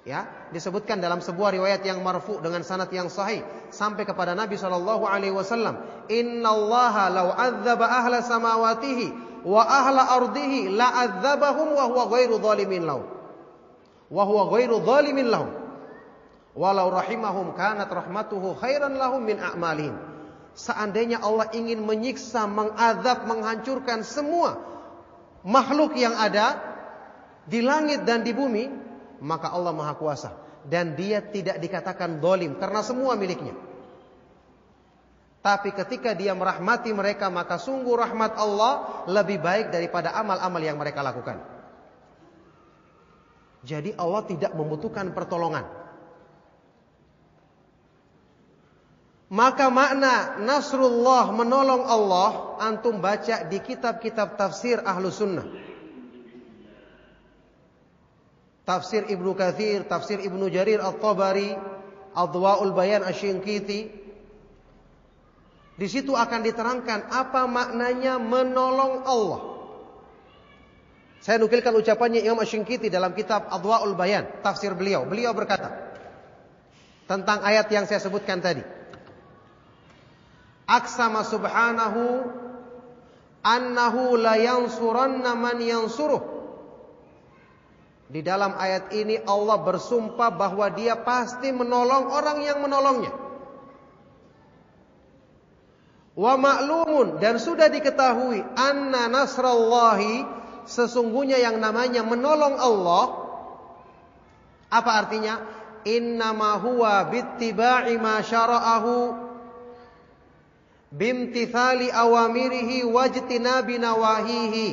Ya, disebutkan dalam sebuah riwayat yang marfu dengan sanad yang sahih sampai kepada Nabi Shallallahu alaihi wasallam, "Innallaha law 'adzaba ahla samawatihi wa ahla ardihi la 'adzabahum wa huwa ghairu dhalimin lahum." Wa huwa ghairu dhalimin lahum. Walau rahimahum kanat rahmatuhu khairan lahum min a'malihim. Seandainya Allah ingin menyiksa, mengadab, menghancurkan semua makhluk yang ada di langit dan di bumi, maka Allah Maha Kuasa dan dia tidak dikatakan dolim karena semua miliknya. Tapi ketika dia merahmati mereka maka sungguh rahmat Allah lebih baik daripada amal-amal yang mereka lakukan. Jadi Allah tidak membutuhkan pertolongan. Maka makna Nasrullah menolong Allah antum baca di kitab-kitab tafsir ahlu sunnah. Tafsir Ibnu Kathir, tafsir Ibnu Jarir At-Tabari, Adwa'ul Bayan Asy-Syinkiti. Di situ akan diterangkan apa maknanya menolong Allah. Saya nukilkan ucapannya Imam Asy-Syinkiti dalam kitab Adwa'ul Bayan, tafsir beliau. Beliau berkata tentang ayat yang saya sebutkan tadi. Aksama subhanahu annahu la yansuranna man yansuruh. Di dalam ayat ini Allah bersumpah bahwa dia pasti menolong orang yang menolongnya. Wa ma'lumun dan sudah diketahui anna nasrallahi sesungguhnya yang namanya menolong Allah apa artinya? Innama huwa bittiba'i ma syara'ahu bimtithali awamirihi wajtinabi nawahihi.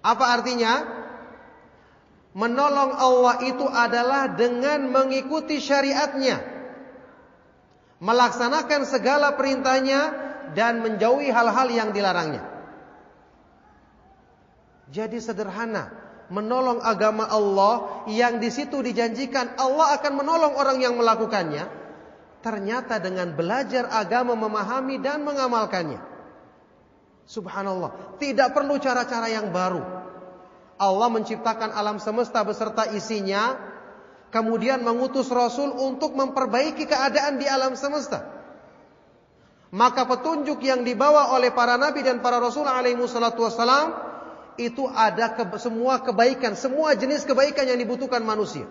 Apa artinya? Menolong Allah itu adalah dengan mengikuti syariatnya. Melaksanakan segala perintahnya dan menjauhi hal-hal yang dilarangnya. Jadi sederhana, menolong agama Allah yang di situ dijanjikan Allah akan menolong orang yang melakukannya Ternyata dengan belajar agama memahami dan mengamalkannya. Subhanallah, tidak perlu cara-cara yang baru. Allah menciptakan alam semesta beserta isinya, kemudian mengutus Rasul untuk memperbaiki keadaan di alam semesta. Maka petunjuk yang dibawa oleh para nabi dan para rasul alaihi itu ada ke, semua kebaikan, semua jenis kebaikan yang dibutuhkan manusia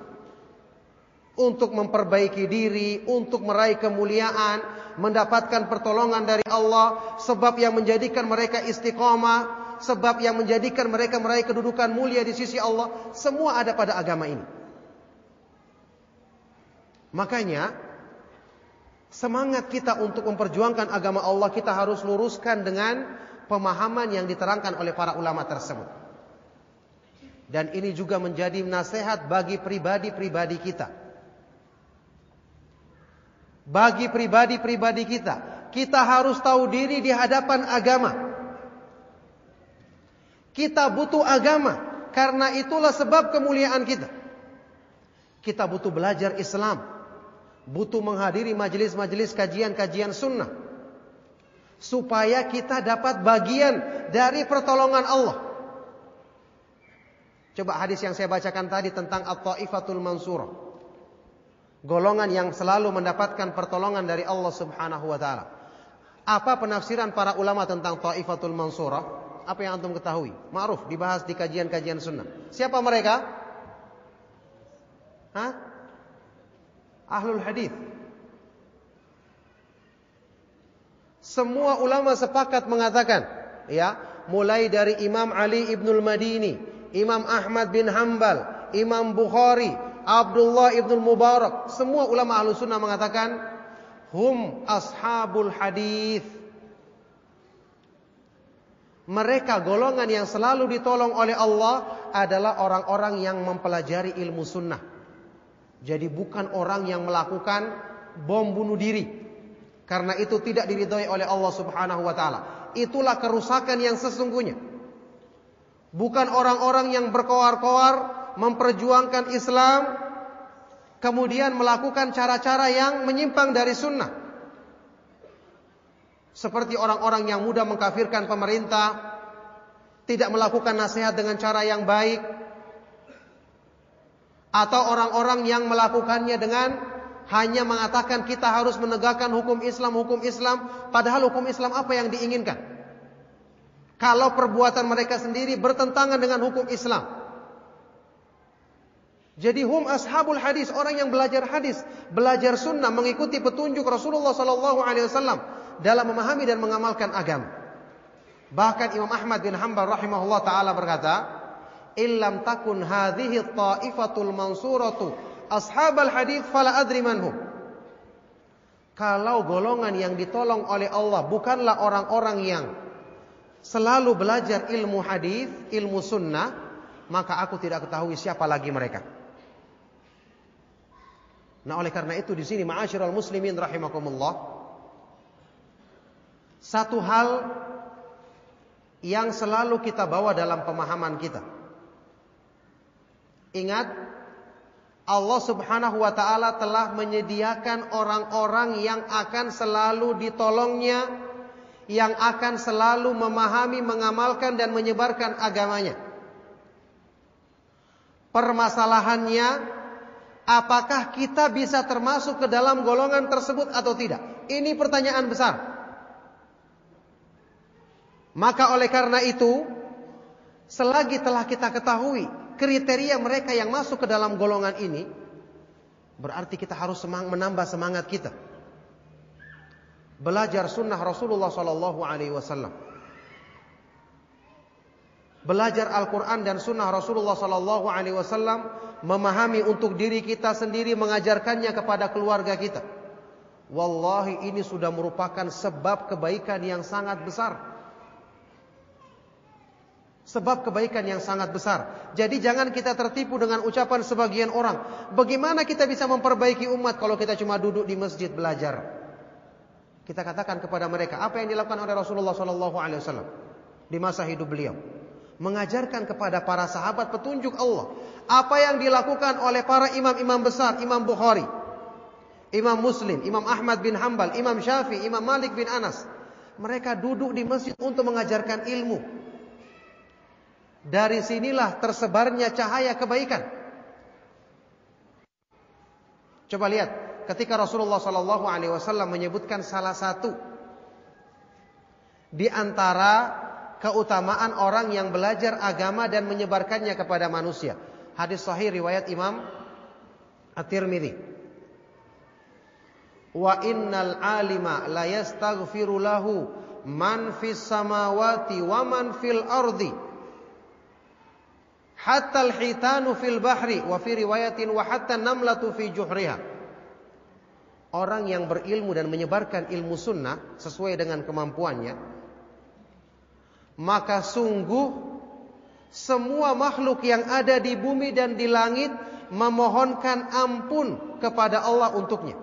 untuk memperbaiki diri, untuk meraih kemuliaan, mendapatkan pertolongan dari Allah, sebab yang menjadikan mereka istiqomah, sebab yang menjadikan mereka meraih kedudukan mulia di sisi Allah, semua ada pada agama ini. Makanya semangat kita untuk memperjuangkan agama Allah kita harus luruskan dengan pemahaman yang diterangkan oleh para ulama tersebut. Dan ini juga menjadi nasihat bagi pribadi-pribadi kita bagi pribadi-pribadi kita. Kita harus tahu diri di hadapan agama. Kita butuh agama karena itulah sebab kemuliaan kita. Kita butuh belajar Islam, butuh menghadiri majelis-majelis kajian-kajian sunnah supaya kita dapat bagian dari pertolongan Allah. Coba hadis yang saya bacakan tadi tentang At-Taifatul Mansurah golongan yang selalu mendapatkan pertolongan dari Allah Subhanahu wa taala. Apa penafsiran para ulama tentang Taifatul Mansurah? Apa yang antum ketahui? Ma'ruf dibahas di kajian-kajian sunnah. Siapa mereka? Hah? Ahlul hadis. Semua ulama sepakat mengatakan, ya, mulai dari Imam Ali Ibnul Madini, Imam Ahmad bin Hambal, Imam Bukhari, Abdullah ibn Mubarak, semua ulama ahlu sunnah mengatakan hum ashabul hadis. Mereka golongan yang selalu ditolong oleh Allah adalah orang-orang yang mempelajari ilmu sunnah. Jadi bukan orang yang melakukan bom bunuh diri. Karena itu tidak diridhoi oleh Allah Subhanahu wa taala. Itulah kerusakan yang sesungguhnya. Bukan orang-orang yang berkoar-koar memperjuangkan Islam kemudian melakukan cara-cara yang menyimpang dari sunnah. Seperti orang-orang yang mudah mengkafirkan pemerintah, tidak melakukan nasihat dengan cara yang baik, atau orang-orang yang melakukannya dengan hanya mengatakan kita harus menegakkan hukum Islam, hukum Islam, padahal hukum Islam apa yang diinginkan? Kalau perbuatan mereka sendiri bertentangan dengan hukum Islam. Jadi hum ashabul hadis, orang yang belajar hadis, belajar sunnah, mengikuti petunjuk Rasulullah sallallahu alaihi wasallam dalam memahami dan mengamalkan agama. Bahkan Imam Ahmad bin Hanbal rahimahullah taala berkata, "Illam takun hadhihi ta'ifatul mansuratu ashabal hadis fala adri manhum." kalau golongan yang ditolong oleh Allah bukanlah orang-orang yang selalu belajar ilmu hadis, ilmu sunnah, maka aku tidak ketahui siapa lagi mereka. Nah, oleh karena itu di sini ma'asyiral muslimin rahimakumullah satu hal yang selalu kita bawa dalam pemahaman kita. Ingat Allah Subhanahu wa taala telah menyediakan orang-orang yang akan selalu ditolongnya, yang akan selalu memahami, mengamalkan dan menyebarkan agamanya. Permasalahannya apakah kita bisa termasuk ke dalam golongan tersebut atau tidak? Ini pertanyaan besar. Maka oleh karena itu, selagi telah kita ketahui kriteria mereka yang masuk ke dalam golongan ini, berarti kita harus semang, menambah semangat kita. Belajar sunnah Rasulullah Sallallahu Alaihi Wasallam. Belajar Al-Quran dan sunnah Rasulullah Sallallahu Alaihi Wasallam memahami untuk diri kita sendiri mengajarkannya kepada keluarga kita. Wallahi ini sudah merupakan sebab kebaikan yang sangat besar sebab kebaikan yang sangat besar. Jadi jangan kita tertipu dengan ucapan sebagian orang. Bagaimana kita bisa memperbaiki umat kalau kita cuma duduk di masjid belajar? Kita katakan kepada mereka apa yang dilakukan oleh Rasulullah Sallallahu Alaihi Wasallam di masa hidup beliau, mengajarkan kepada para sahabat petunjuk Allah. Apa yang dilakukan oleh para imam-imam besar, Imam Bukhari, Imam Muslim, Imam Ahmad bin Hambal, Imam Syafi'i, Imam Malik bin Anas. Mereka duduk di masjid untuk mengajarkan ilmu. Dari sinilah tersebarnya cahaya kebaikan. Coba lihat, ketika Rasulullah Sallallahu Alaihi Wasallam menyebutkan salah satu di antara keutamaan orang yang belajar agama dan menyebarkannya kepada manusia. Hadis sahih riwayat Imam At-Tirmidzi. Wa innal alima la yastaghfiru lahu man fis samawati wa man fil ardi hatta al-hitanu fil bahri wa fi riwayatin wa hatta namlatu fi juhriha. Orang yang berilmu dan menyebarkan ilmu sunnah sesuai dengan kemampuannya, maka sungguh semua makhluk yang ada di bumi dan di langit memohonkan ampun kepada Allah untuknya.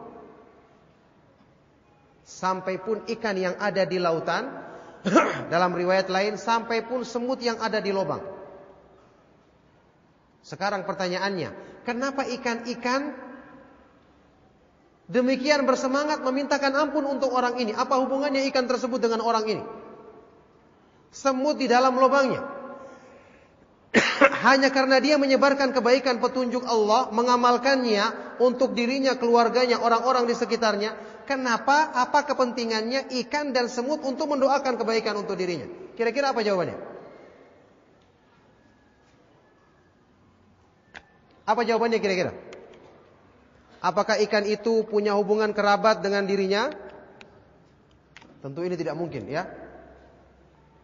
Sampai pun ikan yang ada di lautan, [CLEARS THROAT] dalam riwayat lain, sampai pun semut yang ada di lubang. Sekarang pertanyaannya, kenapa ikan-ikan demikian bersemangat memintakan ampun untuk orang ini? Apa hubungannya ikan tersebut dengan orang ini? Semut di dalam lubangnya. [COUGHS] Hanya karena dia menyebarkan kebaikan petunjuk Allah, mengamalkannya untuk dirinya, keluarganya, orang-orang di sekitarnya. Kenapa? Apa kepentingannya ikan dan semut untuk mendoakan kebaikan untuk dirinya? Kira-kira apa jawabannya? Apa jawabannya kira-kira? Apakah ikan itu punya hubungan kerabat dengan dirinya? Tentu ini tidak mungkin ya.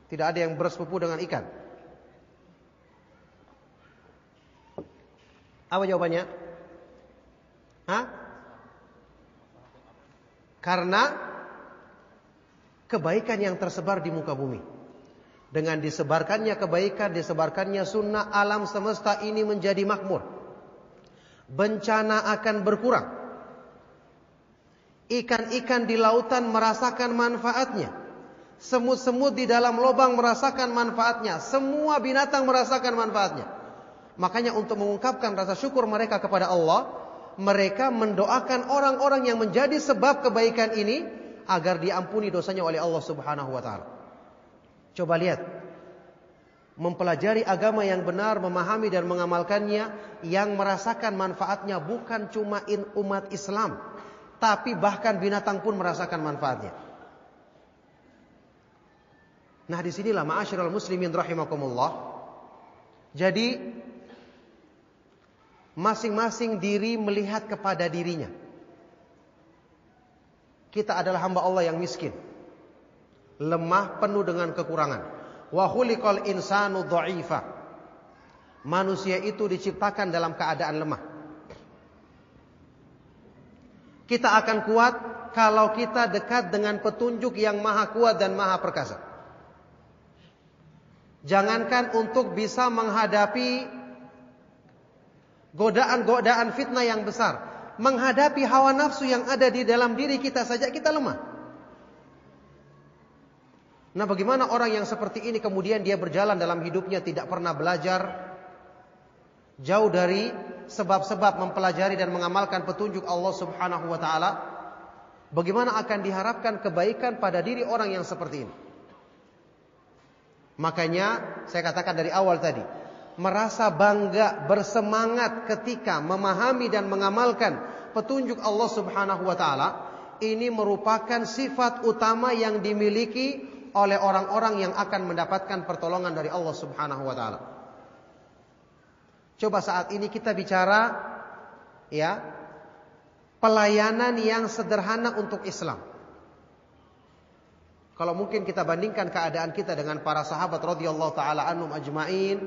Tidak ada yang bersepupu dengan ikan. Apa jawabannya? Hah? Karena kebaikan yang tersebar di muka bumi. Dengan disebarkannya kebaikan, disebarkannya sunnah, alam semesta ini menjadi makmur bencana akan berkurang. Ikan-ikan di lautan merasakan manfaatnya. Semut-semut di dalam lubang merasakan manfaatnya. Semua binatang merasakan manfaatnya. Makanya untuk mengungkapkan rasa syukur mereka kepada Allah, mereka mendoakan orang-orang yang menjadi sebab kebaikan ini agar diampuni dosanya oleh Allah Subhanahu wa taala. Coba lihat mempelajari agama yang benar, memahami dan mengamalkannya, yang merasakan manfaatnya bukan cuma in umat Islam, tapi bahkan binatang pun merasakan manfaatnya. Nah di sinilah ma'asyiral muslimin rahimakumullah. Jadi masing-masing diri melihat kepada dirinya. Kita adalah hamba Allah yang miskin. Lemah penuh dengan kekurangan. Wa khuliqal insanu dha'ifa. Manusia itu diciptakan dalam keadaan lemah. Kita akan kuat kalau kita dekat dengan petunjuk yang maha kuat dan maha perkasa. Jangankan untuk bisa menghadapi godaan-godaan fitnah yang besar, menghadapi hawa nafsu yang ada di dalam diri kita saja kita lemah. Nah, bagaimana orang yang seperti ini kemudian dia berjalan dalam hidupnya tidak pernah belajar jauh dari sebab-sebab mempelajari dan mengamalkan petunjuk Allah Subhanahu wa taala? Bagaimana akan diharapkan kebaikan pada diri orang yang seperti ini? Makanya saya katakan dari awal tadi, merasa bangga, bersemangat ketika memahami dan mengamalkan petunjuk Allah Subhanahu wa taala, ini merupakan sifat utama yang dimiliki oleh orang-orang yang akan mendapatkan pertolongan dari Allah Subhanahu wa taala. Coba saat ini kita bicara ya, pelayanan yang sederhana untuk Islam. Kalau mungkin kita bandingkan keadaan kita dengan para sahabat radhiyallahu taala anhum ajmain,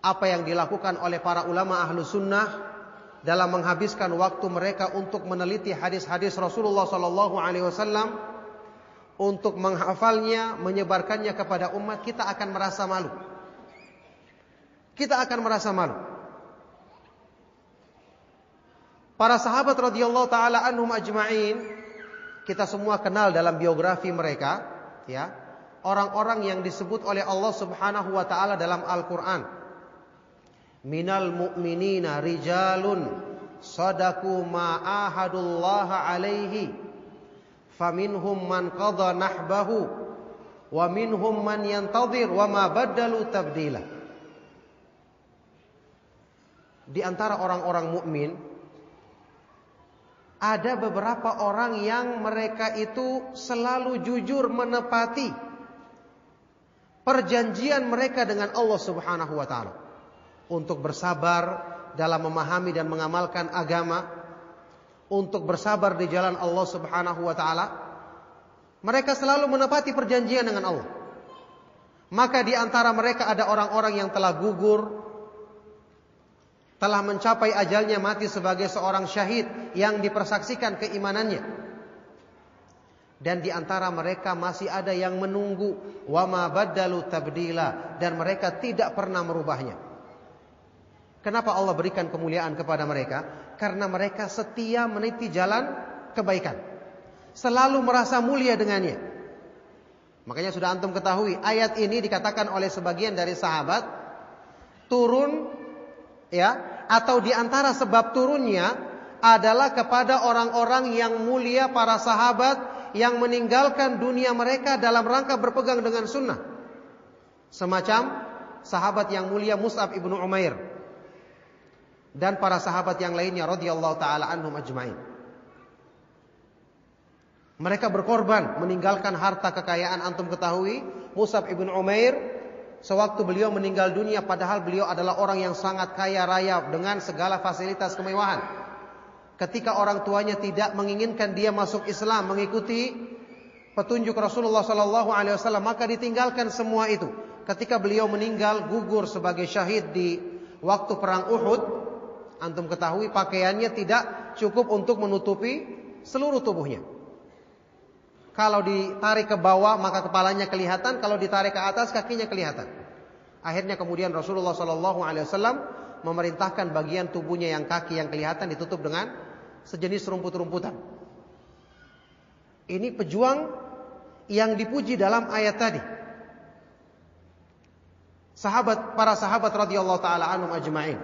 apa yang dilakukan oleh para ulama ahlu sunnah dalam menghabiskan waktu mereka untuk meneliti hadis-hadis Rasulullah sallallahu alaihi wasallam untuk menghafalnya, menyebarkannya kepada umat, kita akan merasa malu. Kita akan merasa malu. Para sahabat radhiyallahu taala anhum ajmain kita semua kenal dalam biografi mereka, ya. Orang-orang yang disebut oleh Allah Subhanahu wa taala dalam Al-Qur'an. Minal mu'minina rijalun sadaku ma ahadullah alaihi faminhum man qada nahbahu wa minhum man yantadhir wa ma badalu tabdila. Di antara orang-orang mukmin ada beberapa orang yang mereka itu selalu jujur menepati perjanjian mereka dengan Allah Subhanahu wa taala untuk bersabar dalam memahami dan mengamalkan agama, untuk bersabar di jalan Allah Subhanahu wa taala. Mereka selalu menepati perjanjian dengan Allah. Maka di antara mereka ada orang-orang yang telah gugur telah mencapai ajalnya mati sebagai seorang syahid yang dipersaksikan keimanannya. Dan di antara mereka masih ada yang menunggu wama badalu tabdila dan mereka tidak pernah merubahnya. Kenapa Allah berikan kemuliaan kepada mereka? Karena mereka setia meniti jalan kebaikan. Selalu merasa mulia dengannya. Makanya sudah antum ketahui ayat ini dikatakan oleh sebagian dari sahabat turun ya atau di antara sebab turunnya adalah kepada orang-orang yang mulia para sahabat yang meninggalkan dunia mereka dalam rangka berpegang dengan sunnah semacam sahabat yang mulia Mus'ab ibnu Umair dan para sahabat yang lainnya radhiyallahu taala anhum ajmain mereka berkorban meninggalkan harta kekayaan antum ketahui Mus'ab ibnu Umair sewaktu beliau meninggal dunia padahal beliau adalah orang yang sangat kaya raya dengan segala fasilitas kemewahan. Ketika orang tuanya tidak menginginkan dia masuk Islam, mengikuti petunjuk Rasulullah sallallahu alaihi wasallam, maka ditinggalkan semua itu. Ketika beliau meninggal gugur sebagai syahid di waktu perang Uhud, antum ketahui pakaiannya tidak cukup untuk menutupi seluruh tubuhnya. Kalau ditarik ke bawah maka kepalanya kelihatan, kalau ditarik ke atas kakinya kelihatan. Akhirnya kemudian Rasulullah Shallallahu Alaihi Wasallam memerintahkan bagian tubuhnya yang kaki yang kelihatan ditutup dengan sejenis rumput-rumputan. Ini pejuang yang dipuji dalam ayat tadi. Sahabat para sahabat radhiyallahu taala anhum ajmain.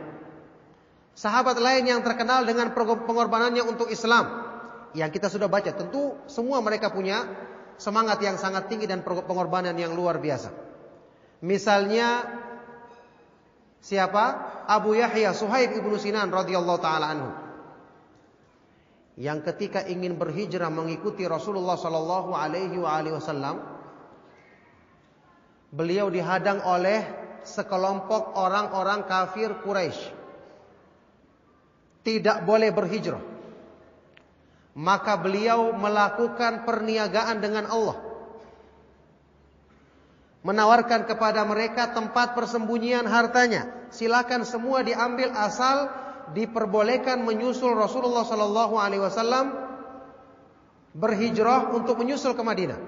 Sahabat lain yang terkenal dengan pengorbanannya untuk Islam yang kita sudah baca, tentu semua mereka punya semangat yang sangat tinggi dan pengorbanan yang luar biasa. Misalnya siapa? Abu Yahya Suhaib ibnu Sinan radhiyallahu taala anhu. Yang ketika ingin berhijrah mengikuti Rasulullah sallallahu alaihi wasallam, beliau dihadang oleh sekelompok orang-orang kafir Quraisy. Tidak boleh berhijrah maka beliau melakukan perniagaan dengan Allah. Menawarkan kepada mereka tempat persembunyian hartanya. Silakan semua diambil asal diperbolehkan menyusul Rasulullah sallallahu alaihi wasallam berhijrah untuk menyusul ke Madinah.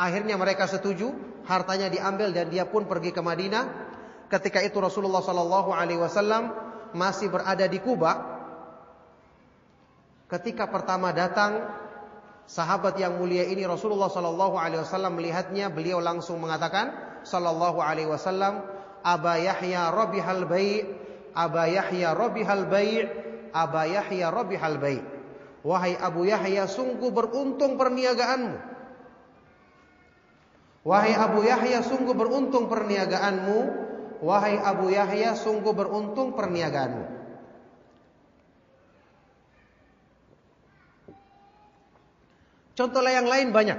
Akhirnya mereka setuju, hartanya diambil dan dia pun pergi ke Madinah. Ketika itu Rasulullah sallallahu alaihi wasallam masih berada di Kuba. Ketika pertama datang sahabat yang mulia ini Rasulullah sallallahu alaihi wasallam melihatnya, beliau langsung mengatakan sallallahu alaihi wasallam, "Aba Yahya rabihal bai', Aba Yahya rabihal bai', Aba Yahya rabihal bai'." Wahai Abu Yahya, sungguh beruntung perniagaanmu. Wahai Abu Yahya, sungguh beruntung perniagaanmu. Wahai Abu Yahya, sungguh beruntung perniagaanmu. Contoh yang lain banyak.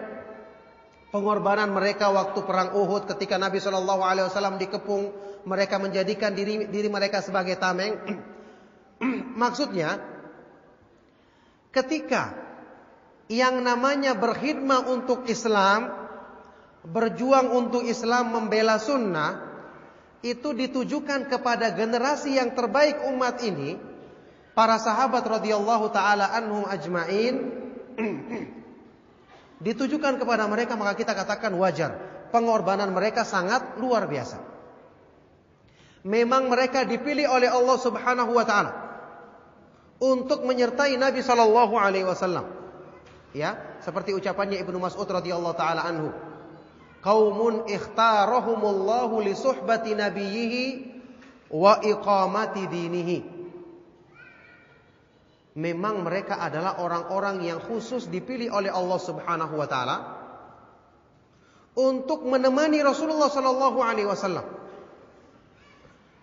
Pengorbanan mereka waktu perang Uhud ketika Nabi Shallallahu Alaihi Wasallam dikepung, mereka menjadikan diri diri mereka sebagai tameng. [CLEARS THROAT] Maksudnya, ketika yang namanya berkhidmah untuk Islam, berjuang untuk Islam, membela sunnah, itu ditujukan kepada generasi yang terbaik umat ini, para sahabat radhiyallahu taala anhum ajmain [CLEARS THROAT] ditujukan kepada mereka maka kita katakan wajar. Pengorbanan mereka sangat luar biasa. Memang mereka dipilih oleh Allah Subhanahu wa taala untuk menyertai Nabi sallallahu alaihi wasallam. Ya, seperti ucapannya Ibnu Mas'ud radhiyallahu taala anhu. Qaumun ikhtarahumullahu li suhbati nabiyhi wa iqamati dinihi memang mereka adalah orang-orang yang khusus dipilih oleh Allah Subhanahu wa taala untuk menemani Rasulullah sallallahu alaihi wasallam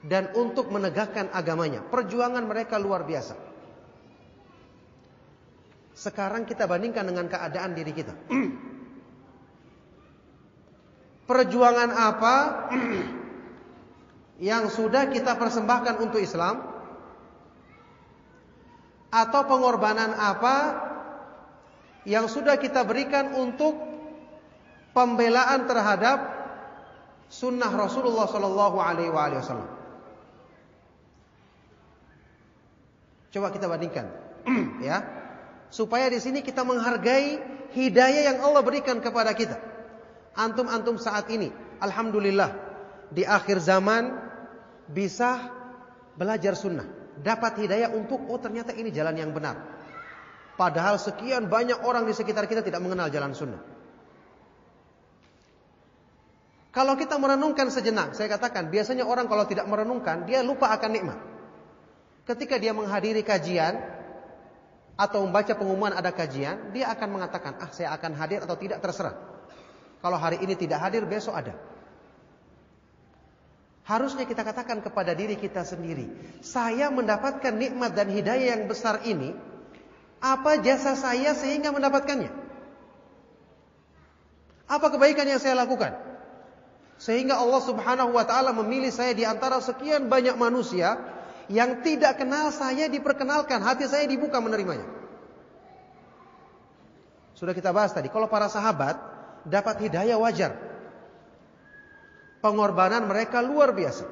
dan untuk menegakkan agamanya. Perjuangan mereka luar biasa. Sekarang kita bandingkan dengan keadaan diri kita. [CLEARS THROAT] Perjuangan apa [CLEARS THROAT] yang sudah kita persembahkan untuk Islam? atau pengorbanan apa yang sudah kita berikan untuk pembelaan terhadap sunnah Rasulullah Sallallahu Alaihi Wasallam. Coba kita bandingkan, [CLEARS THROAT] ya, supaya di sini kita menghargai hidayah yang Allah berikan kepada kita. Antum-antum saat ini, alhamdulillah, di akhir zaman bisa belajar sunnah dapat hidayah untuk oh ternyata ini jalan yang benar. Padahal sekian banyak orang di sekitar kita tidak mengenal jalan sunnah. Kalau kita merenungkan sejenak, saya katakan biasanya orang kalau tidak merenungkan dia lupa akan nikmat. Ketika dia menghadiri kajian atau membaca pengumuman ada kajian, dia akan mengatakan, "Ah, saya akan hadir atau tidak terserah." Kalau hari ini tidak hadir, besok ada. Harusnya kita katakan kepada diri kita sendiri, saya mendapatkan nikmat dan hidayah yang besar ini, apa jasa saya sehingga mendapatkannya? Apa kebaikan yang saya lakukan? Sehingga Allah Subhanahu wa taala memilih saya di antara sekian banyak manusia yang tidak kenal saya diperkenalkan, hati saya dibuka menerimanya. Sudah kita bahas tadi, kalau para sahabat dapat hidayah wajar. Pengorbanan mereka luar biasa.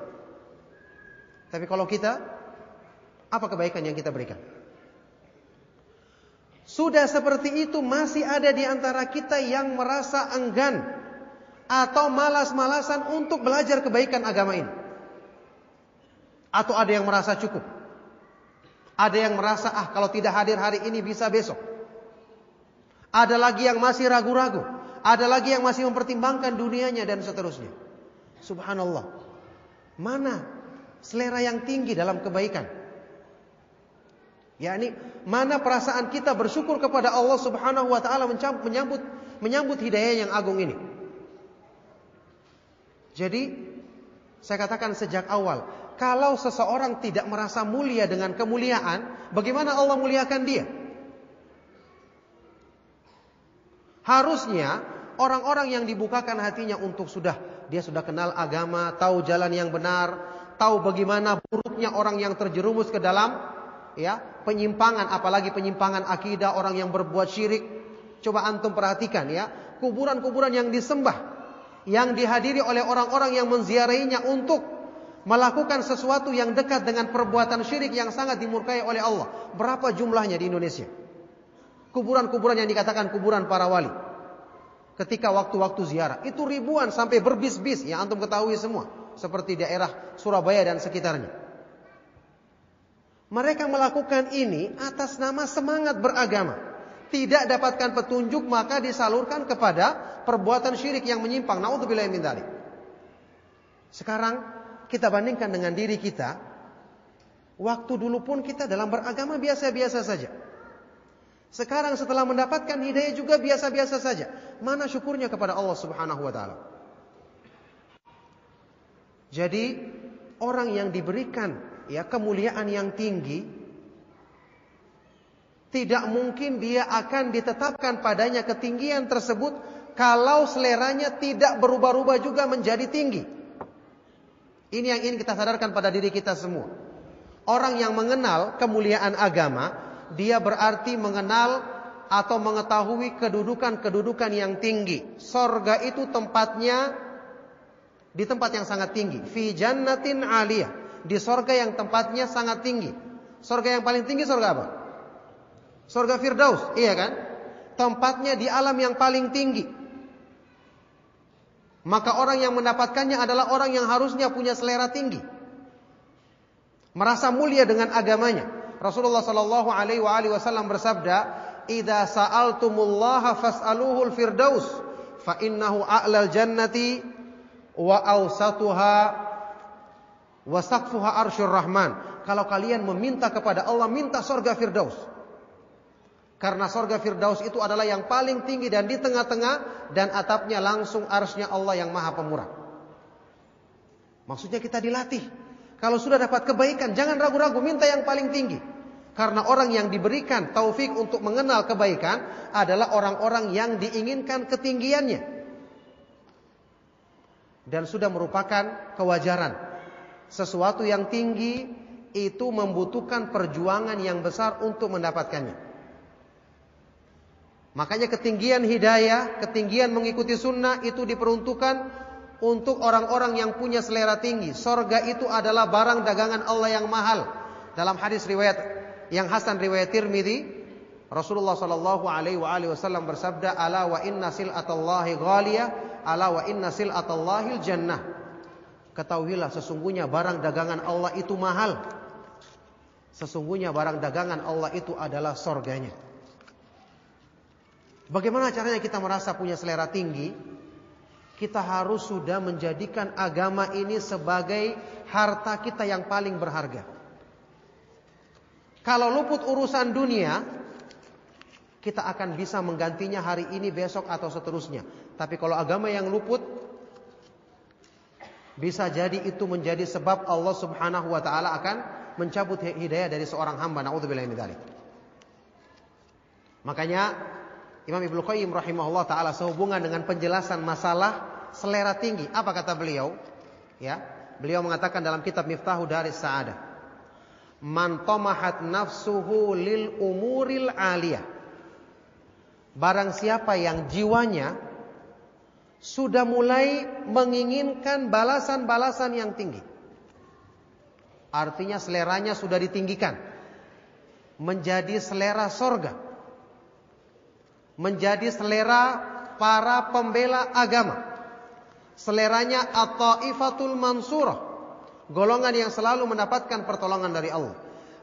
Tapi kalau kita, apa kebaikan yang kita berikan? Sudah seperti itu masih ada di antara kita yang merasa enggan atau malas-malasan untuk belajar kebaikan agama ini. Atau ada yang merasa cukup. Ada yang merasa ah kalau tidak hadir hari ini bisa besok. Ada lagi yang masih ragu-ragu. Ada lagi yang masih mempertimbangkan dunianya dan seterusnya. Subhanallah. Mana selera yang tinggi dalam kebaikan? Ya ini mana perasaan kita bersyukur kepada Allah Subhanahu wa taala menyambut menyambut hidayah yang agung ini. Jadi saya katakan sejak awal, kalau seseorang tidak merasa mulia dengan kemuliaan, bagaimana Allah muliakan dia? Harusnya orang-orang yang dibukakan hatinya untuk sudah dia sudah kenal agama, tahu jalan yang benar, tahu bagaimana buruknya orang yang terjerumus ke dalam ya, penyimpangan apalagi penyimpangan akidah orang yang berbuat syirik. Coba antum perhatikan ya, kuburan-kuburan yang disembah yang dihadiri oleh orang-orang yang menziarahinya untuk melakukan sesuatu yang dekat dengan perbuatan syirik yang sangat dimurkai oleh Allah. Berapa jumlahnya di Indonesia? Kuburan-kuburan yang dikatakan kuburan para wali. Ketika waktu-waktu ziarah, itu ribuan sampai berbis-bis yang antum ketahui semua, seperti daerah Surabaya dan sekitarnya. Mereka melakukan ini atas nama semangat beragama. Tidak dapatkan petunjuk maka disalurkan kepada perbuatan syirik yang menyimpang. Nauzubillah min dzalik. Sekarang kita bandingkan dengan diri kita, waktu dulu pun kita dalam beragama biasa-biasa saja. Sekarang setelah mendapatkan hidayah juga biasa-biasa saja. Mana syukurnya kepada Allah Subhanahu wa taala? Jadi orang yang diberikan ya kemuliaan yang tinggi tidak mungkin dia akan ditetapkan padanya ketinggian tersebut kalau seleranya tidak berubah-ubah juga menjadi tinggi. Ini yang ingin kita sadarkan pada diri kita semua. Orang yang mengenal kemuliaan agama, dia berarti mengenal atau mengetahui kedudukan-kedudukan yang tinggi. Sorga itu tempatnya di tempat yang sangat tinggi. Fi jannatin aliyah. Di sorga yang tempatnya sangat tinggi. Sorga yang paling tinggi sorga apa? Sorga Firdaus, iya kan? Tempatnya di alam yang paling tinggi. Maka orang yang mendapatkannya adalah orang yang harusnya punya selera tinggi. Merasa mulia dengan agamanya. Rasulullah sallallahu alaihi wasallam bersabda, "Idza sa'altumullaha fas'aluhul firdaus, fa innahu a'lal jannati wa awsatuha wa saqfuha arsyur rahman." Kalau kalian meminta kepada Allah, minta surga firdaus. Karena sorga Firdaus itu adalah yang paling tinggi dan di tengah-tengah dan atapnya langsung arsnya Allah yang maha pemurah. Maksudnya kita dilatih. Kalau sudah dapat kebaikan, jangan ragu-ragu, minta yang paling tinggi. Karena orang yang diberikan taufik untuk mengenal kebaikan adalah orang-orang yang diinginkan ketinggiannya. Dan sudah merupakan kewajaran. Sesuatu yang tinggi itu membutuhkan perjuangan yang besar untuk mendapatkannya. Makanya ketinggian hidayah, ketinggian mengikuti sunnah itu diperuntukkan untuk orang-orang yang punya selera tinggi. Sorga itu adalah barang dagangan Allah yang mahal. Dalam hadis riwayat yang Hasan riwayat Tirmidzi, Rasulullah Shallallahu Alaihi Wasallam bersabda, "Ala wa inna silatallahi ghaliyah, ala wa inna silatallahi jannah." Ketahuilah sesungguhnya barang dagangan Allah itu mahal. Sesungguhnya barang dagangan Allah itu adalah sorganya. Bagaimana caranya kita merasa punya selera tinggi? Kita harus sudah menjadikan agama ini sebagai harta kita yang paling berharga. Kalau luput urusan dunia, kita akan bisa menggantinya hari ini, besok atau seterusnya. Tapi kalau agama yang luput, bisa jadi itu menjadi sebab Allah Subhanahu wa taala akan mencabut hidayah dari seorang hamba. Makanya Imam Ibnu Qayyim rahimahullah taala sehubungan dengan penjelasan masalah selera tinggi. Apa kata beliau? Ya, beliau mengatakan dalam kitab Miftahu Daris Sa'adah. Man tamahat nafsuhu lil umuril aliyah. Barang siapa yang jiwanya sudah mulai menginginkan balasan-balasan yang tinggi. Artinya seleranya sudah ditinggikan. Menjadi selera sorga menjadi selera para pembela agama. Seleranya at-taifatul mansurah. Golongan yang selalu mendapatkan pertolongan dari Allah.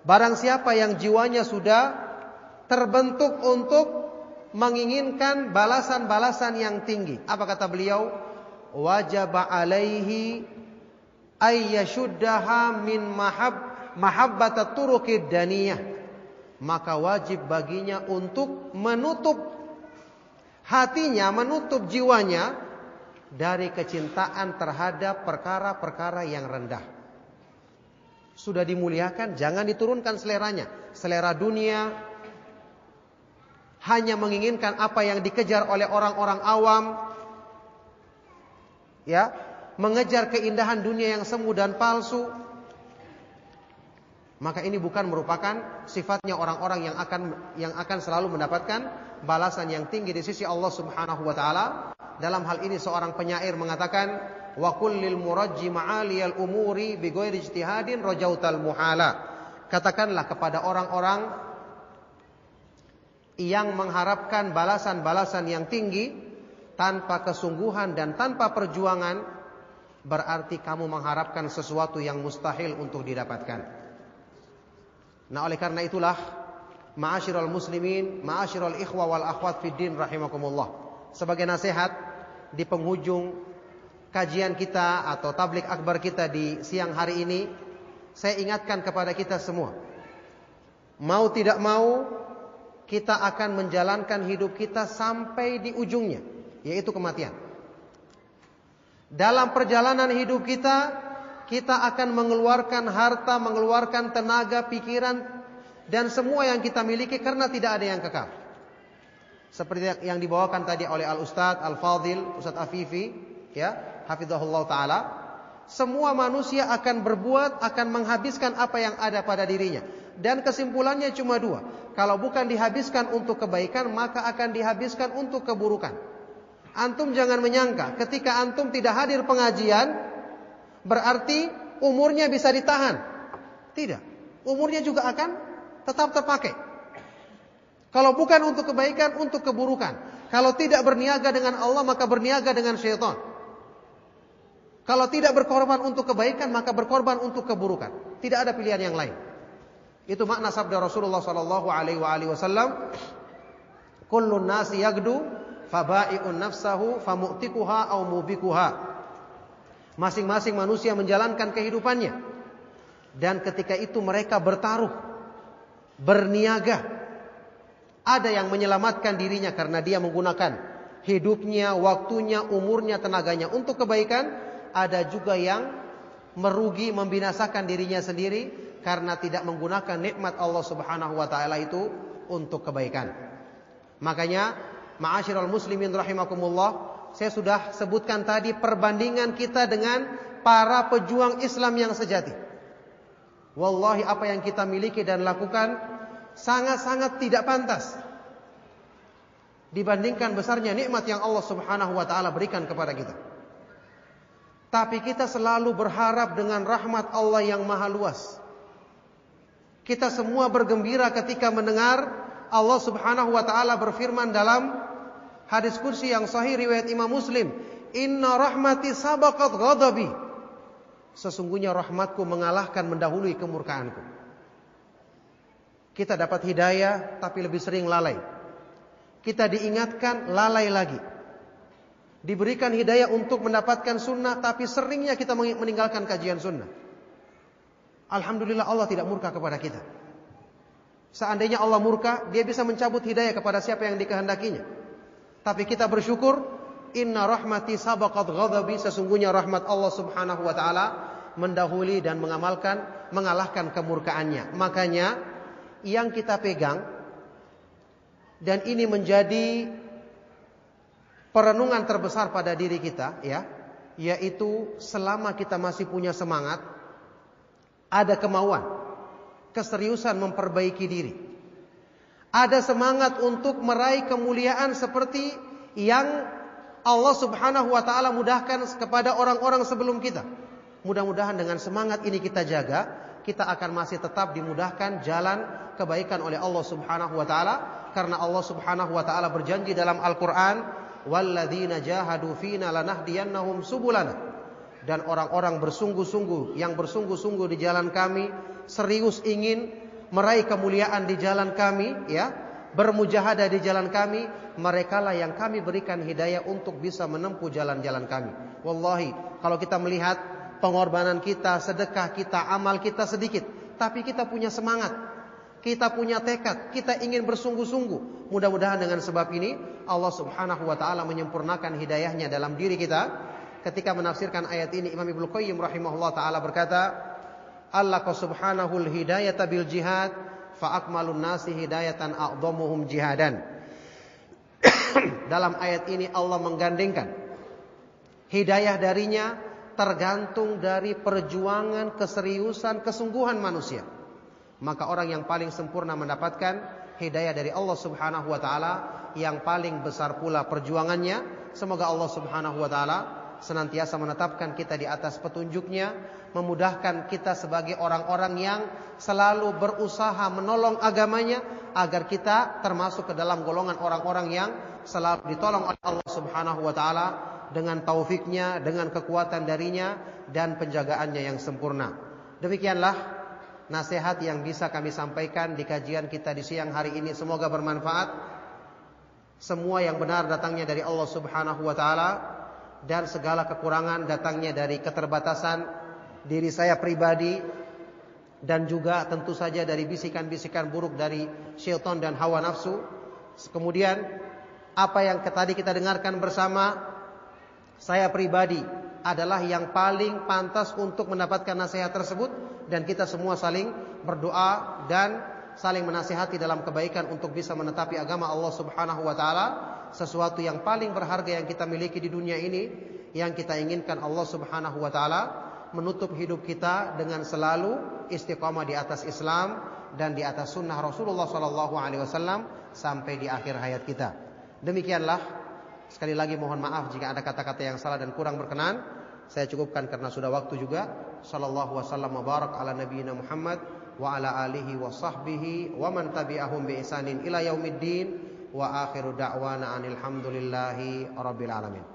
Barang siapa yang jiwanya sudah terbentuk untuk menginginkan balasan-balasan yang tinggi. Apa kata beliau? Wajib alaihi ayyashuddaha min mahab mahabbat turuqid daniyah. Maka wajib baginya untuk menutup hatinya menutup jiwanya dari kecintaan terhadap perkara-perkara yang rendah. Sudah dimuliakan, jangan diturunkan seleranya. Selera dunia hanya menginginkan apa yang dikejar oleh orang-orang awam. Ya, mengejar keindahan dunia yang semu dan palsu. Maka ini bukan merupakan sifatnya orang-orang yang akan yang akan selalu mendapatkan balasan yang tinggi di sisi Allah Subhanahu wa taala. Dalam hal ini seorang penyair mengatakan wa kullil murajji ma'aliyal umuri bi ghairi ijtihadin rajautal muhala. Katakanlah kepada orang-orang yang mengharapkan balasan-balasan yang tinggi tanpa kesungguhan dan tanpa perjuangan berarti kamu mengharapkan sesuatu yang mustahil untuk didapatkan. Nah, oleh karena itulah ma'asyiral muslimin, ma'asyiral ikhwa wal akhwat fid din rahimakumullah. Sebagai nasihat di penghujung kajian kita atau tablik akbar kita di siang hari ini, saya ingatkan kepada kita semua. Mau tidak mau, kita akan menjalankan hidup kita sampai di ujungnya, yaitu kematian. Dalam perjalanan hidup kita, kita akan mengeluarkan harta, mengeluarkan tenaga, pikiran, dan semua yang kita miliki karena tidak ada yang kekal. Seperti yang dibawakan tadi oleh Al Ustadz Al Fadil, Ustadz Afifi, ya, hafizahullah taala, semua manusia akan berbuat, akan menghabiskan apa yang ada pada dirinya. Dan kesimpulannya cuma dua. Kalau bukan dihabiskan untuk kebaikan, maka akan dihabiskan untuk keburukan. Antum jangan menyangka ketika antum tidak hadir pengajian, berarti umurnya bisa ditahan. Tidak. Umurnya juga akan tetap terpakai. Kalau bukan untuk kebaikan, untuk keburukan. Kalau tidak berniaga dengan Allah, maka berniaga dengan syaitan. Kalau tidak berkorban untuk kebaikan maka berkorban untuk keburukan. Tidak ada pilihan yang lain. Itu makna sabda Rasulullah sallallahu alaihi wasallam, "Kullun nasi yagdu faba'i'un nafsahu famu'tikuha au mubikuha." Masing-masing manusia menjalankan kehidupannya. Dan ketika itu mereka bertaruh, berniaga. Ada yang menyelamatkan dirinya karena dia menggunakan hidupnya, waktunya, umurnya, tenaganya untuk kebaikan ada juga yang merugi membinasakan dirinya sendiri karena tidak menggunakan nikmat Allah Subhanahu wa taala itu untuk kebaikan. Makanya ma'asyiral muslimin rahimakumullah, saya sudah sebutkan tadi perbandingan kita dengan para pejuang Islam yang sejati. Wallahi apa yang kita miliki dan lakukan sangat-sangat tidak pantas dibandingkan besarnya nikmat yang Allah Subhanahu wa taala berikan kepada kita. Tapi kita selalu berharap dengan rahmat Allah yang maha luas. Kita semua bergembira ketika mendengar Allah subhanahu wa ta'ala berfirman dalam hadis kursi yang sahih riwayat Imam Muslim. Inna rahmati sabaqat ghadabi. Sesungguhnya rahmatku mengalahkan mendahului kemurkaanku. Kita dapat hidayah tapi lebih sering lalai. Kita diingatkan lalai lagi diberikan hidayah untuk mendapatkan sunnah, tapi seringnya kita meninggalkan kajian sunnah. Alhamdulillah Allah tidak murka kepada kita. Seandainya Allah murka, dia bisa mencabut hidayah kepada siapa yang dikehendakinya. Tapi kita bersyukur, inna rahmati sabaqat ghadabi, sesungguhnya rahmat Allah Subhanahu wa taala mendahului dan mengamalkan mengalahkan kemurkaannya. Makanya yang kita pegang dan ini menjadi perenungan terbesar pada diri kita ya, yaitu selama kita masih punya semangat, ada kemauan, keseriusan memperbaiki diri. Ada semangat untuk meraih kemuliaan seperti yang Allah Subhanahu wa taala mudahkan kepada orang-orang sebelum kita. Mudah-mudahan dengan semangat ini kita jaga, kita akan masih tetap dimudahkan jalan kebaikan oleh Allah Subhanahu wa taala karena Allah Subhanahu wa taala berjanji dalam Al-Qur'an walladzina jahadu fina subulana dan orang-orang bersungguh-sungguh yang bersungguh-sungguh di jalan kami serius ingin meraih kemuliaan di jalan kami ya bermujahadah di jalan kami merekalah yang kami berikan hidayah untuk bisa menempuh jalan-jalan kami wallahi kalau kita melihat pengorbanan kita sedekah kita amal kita sedikit tapi kita punya semangat kita punya tekad, kita ingin bersungguh-sungguh. Mudah-mudahan dengan sebab ini Allah Subhanahu wa taala menyempurnakan hidayahnya dalam diri kita. Ketika menafsirkan ayat ini Imam Ibnu Qayyim rahimahullah taala berkata, Allah subhanahu al-hidayata bil jihad fa akmalun nasi hidayatan jihadan. [COUGHS] dalam ayat ini Allah menggandengkan hidayah darinya tergantung dari perjuangan, keseriusan, kesungguhan manusia maka orang yang paling sempurna mendapatkan hidayah dari Allah Subhanahu wa taala yang paling besar pula perjuangannya. Semoga Allah Subhanahu wa taala senantiasa menetapkan kita di atas petunjuknya, memudahkan kita sebagai orang-orang yang selalu berusaha menolong agamanya agar kita termasuk ke dalam golongan orang-orang yang selalu ditolong oleh Allah Subhanahu wa taala dengan taufiknya, dengan kekuatan darinya dan penjagaannya yang sempurna. Demikianlah nasihat yang bisa kami sampaikan di kajian kita di siang hari ini semoga bermanfaat. Semua yang benar datangnya dari Allah Subhanahu wa taala dan segala kekurangan datangnya dari keterbatasan diri saya pribadi dan juga tentu saja dari bisikan-bisikan buruk dari syaitan dan hawa nafsu. Kemudian apa yang tadi kita dengarkan bersama saya pribadi adalah yang paling pantas untuk mendapatkan nasihat tersebut dan kita semua saling berdoa dan saling menasihati dalam kebaikan untuk bisa menetapi agama Allah Subhanahu wa taala, sesuatu yang paling berharga yang kita miliki di dunia ini, yang kita inginkan Allah Subhanahu wa taala menutup hidup kita dengan selalu istiqamah di atas Islam dan di atas sunnah Rasulullah sallallahu alaihi wasallam sampai di akhir hayat kita. Demikianlah sekali lagi mohon maaf jika ada kata-kata yang salah dan kurang berkenan. Saya cukupkan karena sudah waktu juga. Sallallahu wasallam barak ala nabiyina Muhammad wa ala alihi wa sahbihi wa man tabi'ahum bi isanin ila yaumiddin wa akhiru da'wana anil hamdulillahi rabbil alamin